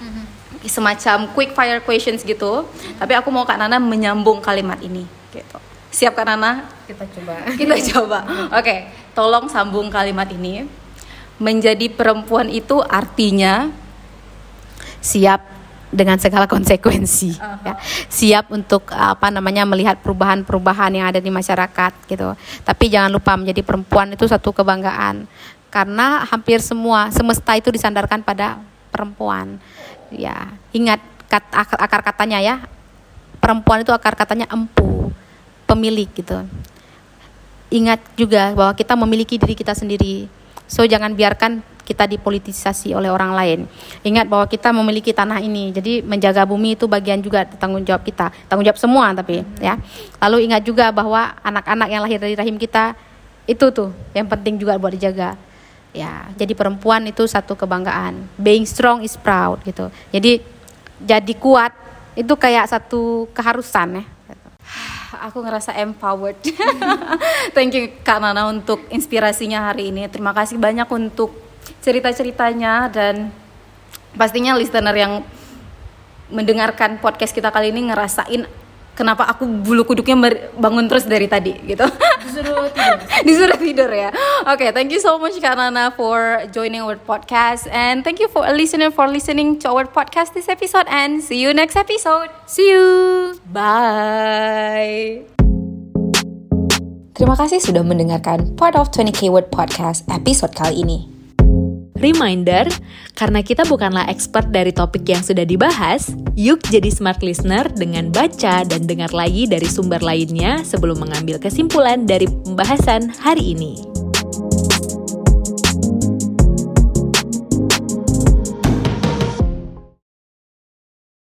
Semacam quick fire questions gitu. Tapi aku mau Kak Nana menyambung kalimat ini gitu. Siap Kak Nana? Kita coba. <laughs> Kita coba. Oke, tolong sambung kalimat ini. Menjadi perempuan itu artinya Siap dengan segala konsekuensi ya. Siap untuk apa namanya melihat perubahan-perubahan yang ada di masyarakat gitu. Tapi jangan lupa menjadi perempuan itu satu kebanggaan karena hampir semua semesta itu disandarkan pada perempuan. Ya, ingat akar katanya ya. Perempuan itu akar katanya empu, pemilik gitu. Ingat juga bahwa kita memiliki diri kita sendiri. So jangan biarkan kita dipolitisasi oleh orang lain. Ingat bahwa kita memiliki tanah ini. Jadi menjaga bumi itu bagian juga tanggung jawab kita. Tanggung jawab semua tapi ya. Lalu ingat juga bahwa anak-anak yang lahir dari rahim kita itu tuh yang penting juga buat dijaga. Ya, jadi perempuan itu satu kebanggaan. Being strong is proud gitu. Jadi jadi kuat itu kayak satu keharusan ya. <sighs> aku ngerasa empowered. <laughs> Thank you Kak Nana untuk inspirasinya hari ini. Terima kasih banyak untuk cerita-ceritanya dan pastinya listener yang mendengarkan podcast kita kali ini ngerasain kenapa aku bulu kuduknya bangun terus dari tadi gitu. Disuruh tidur. <laughs> Disuruh tidur ya. Oke, thank you so much Kak Nana for joining our podcast and thank you for a listener for listening to our podcast this episode and see you next episode. See you. Bye. Terima kasih sudah mendengarkan Part of 20K Word Podcast episode kali ini. Reminder, karena kita bukanlah expert dari topik yang sudah dibahas, yuk jadi smart listener dengan baca dan dengar lagi dari sumber lainnya sebelum mengambil kesimpulan dari pembahasan hari ini.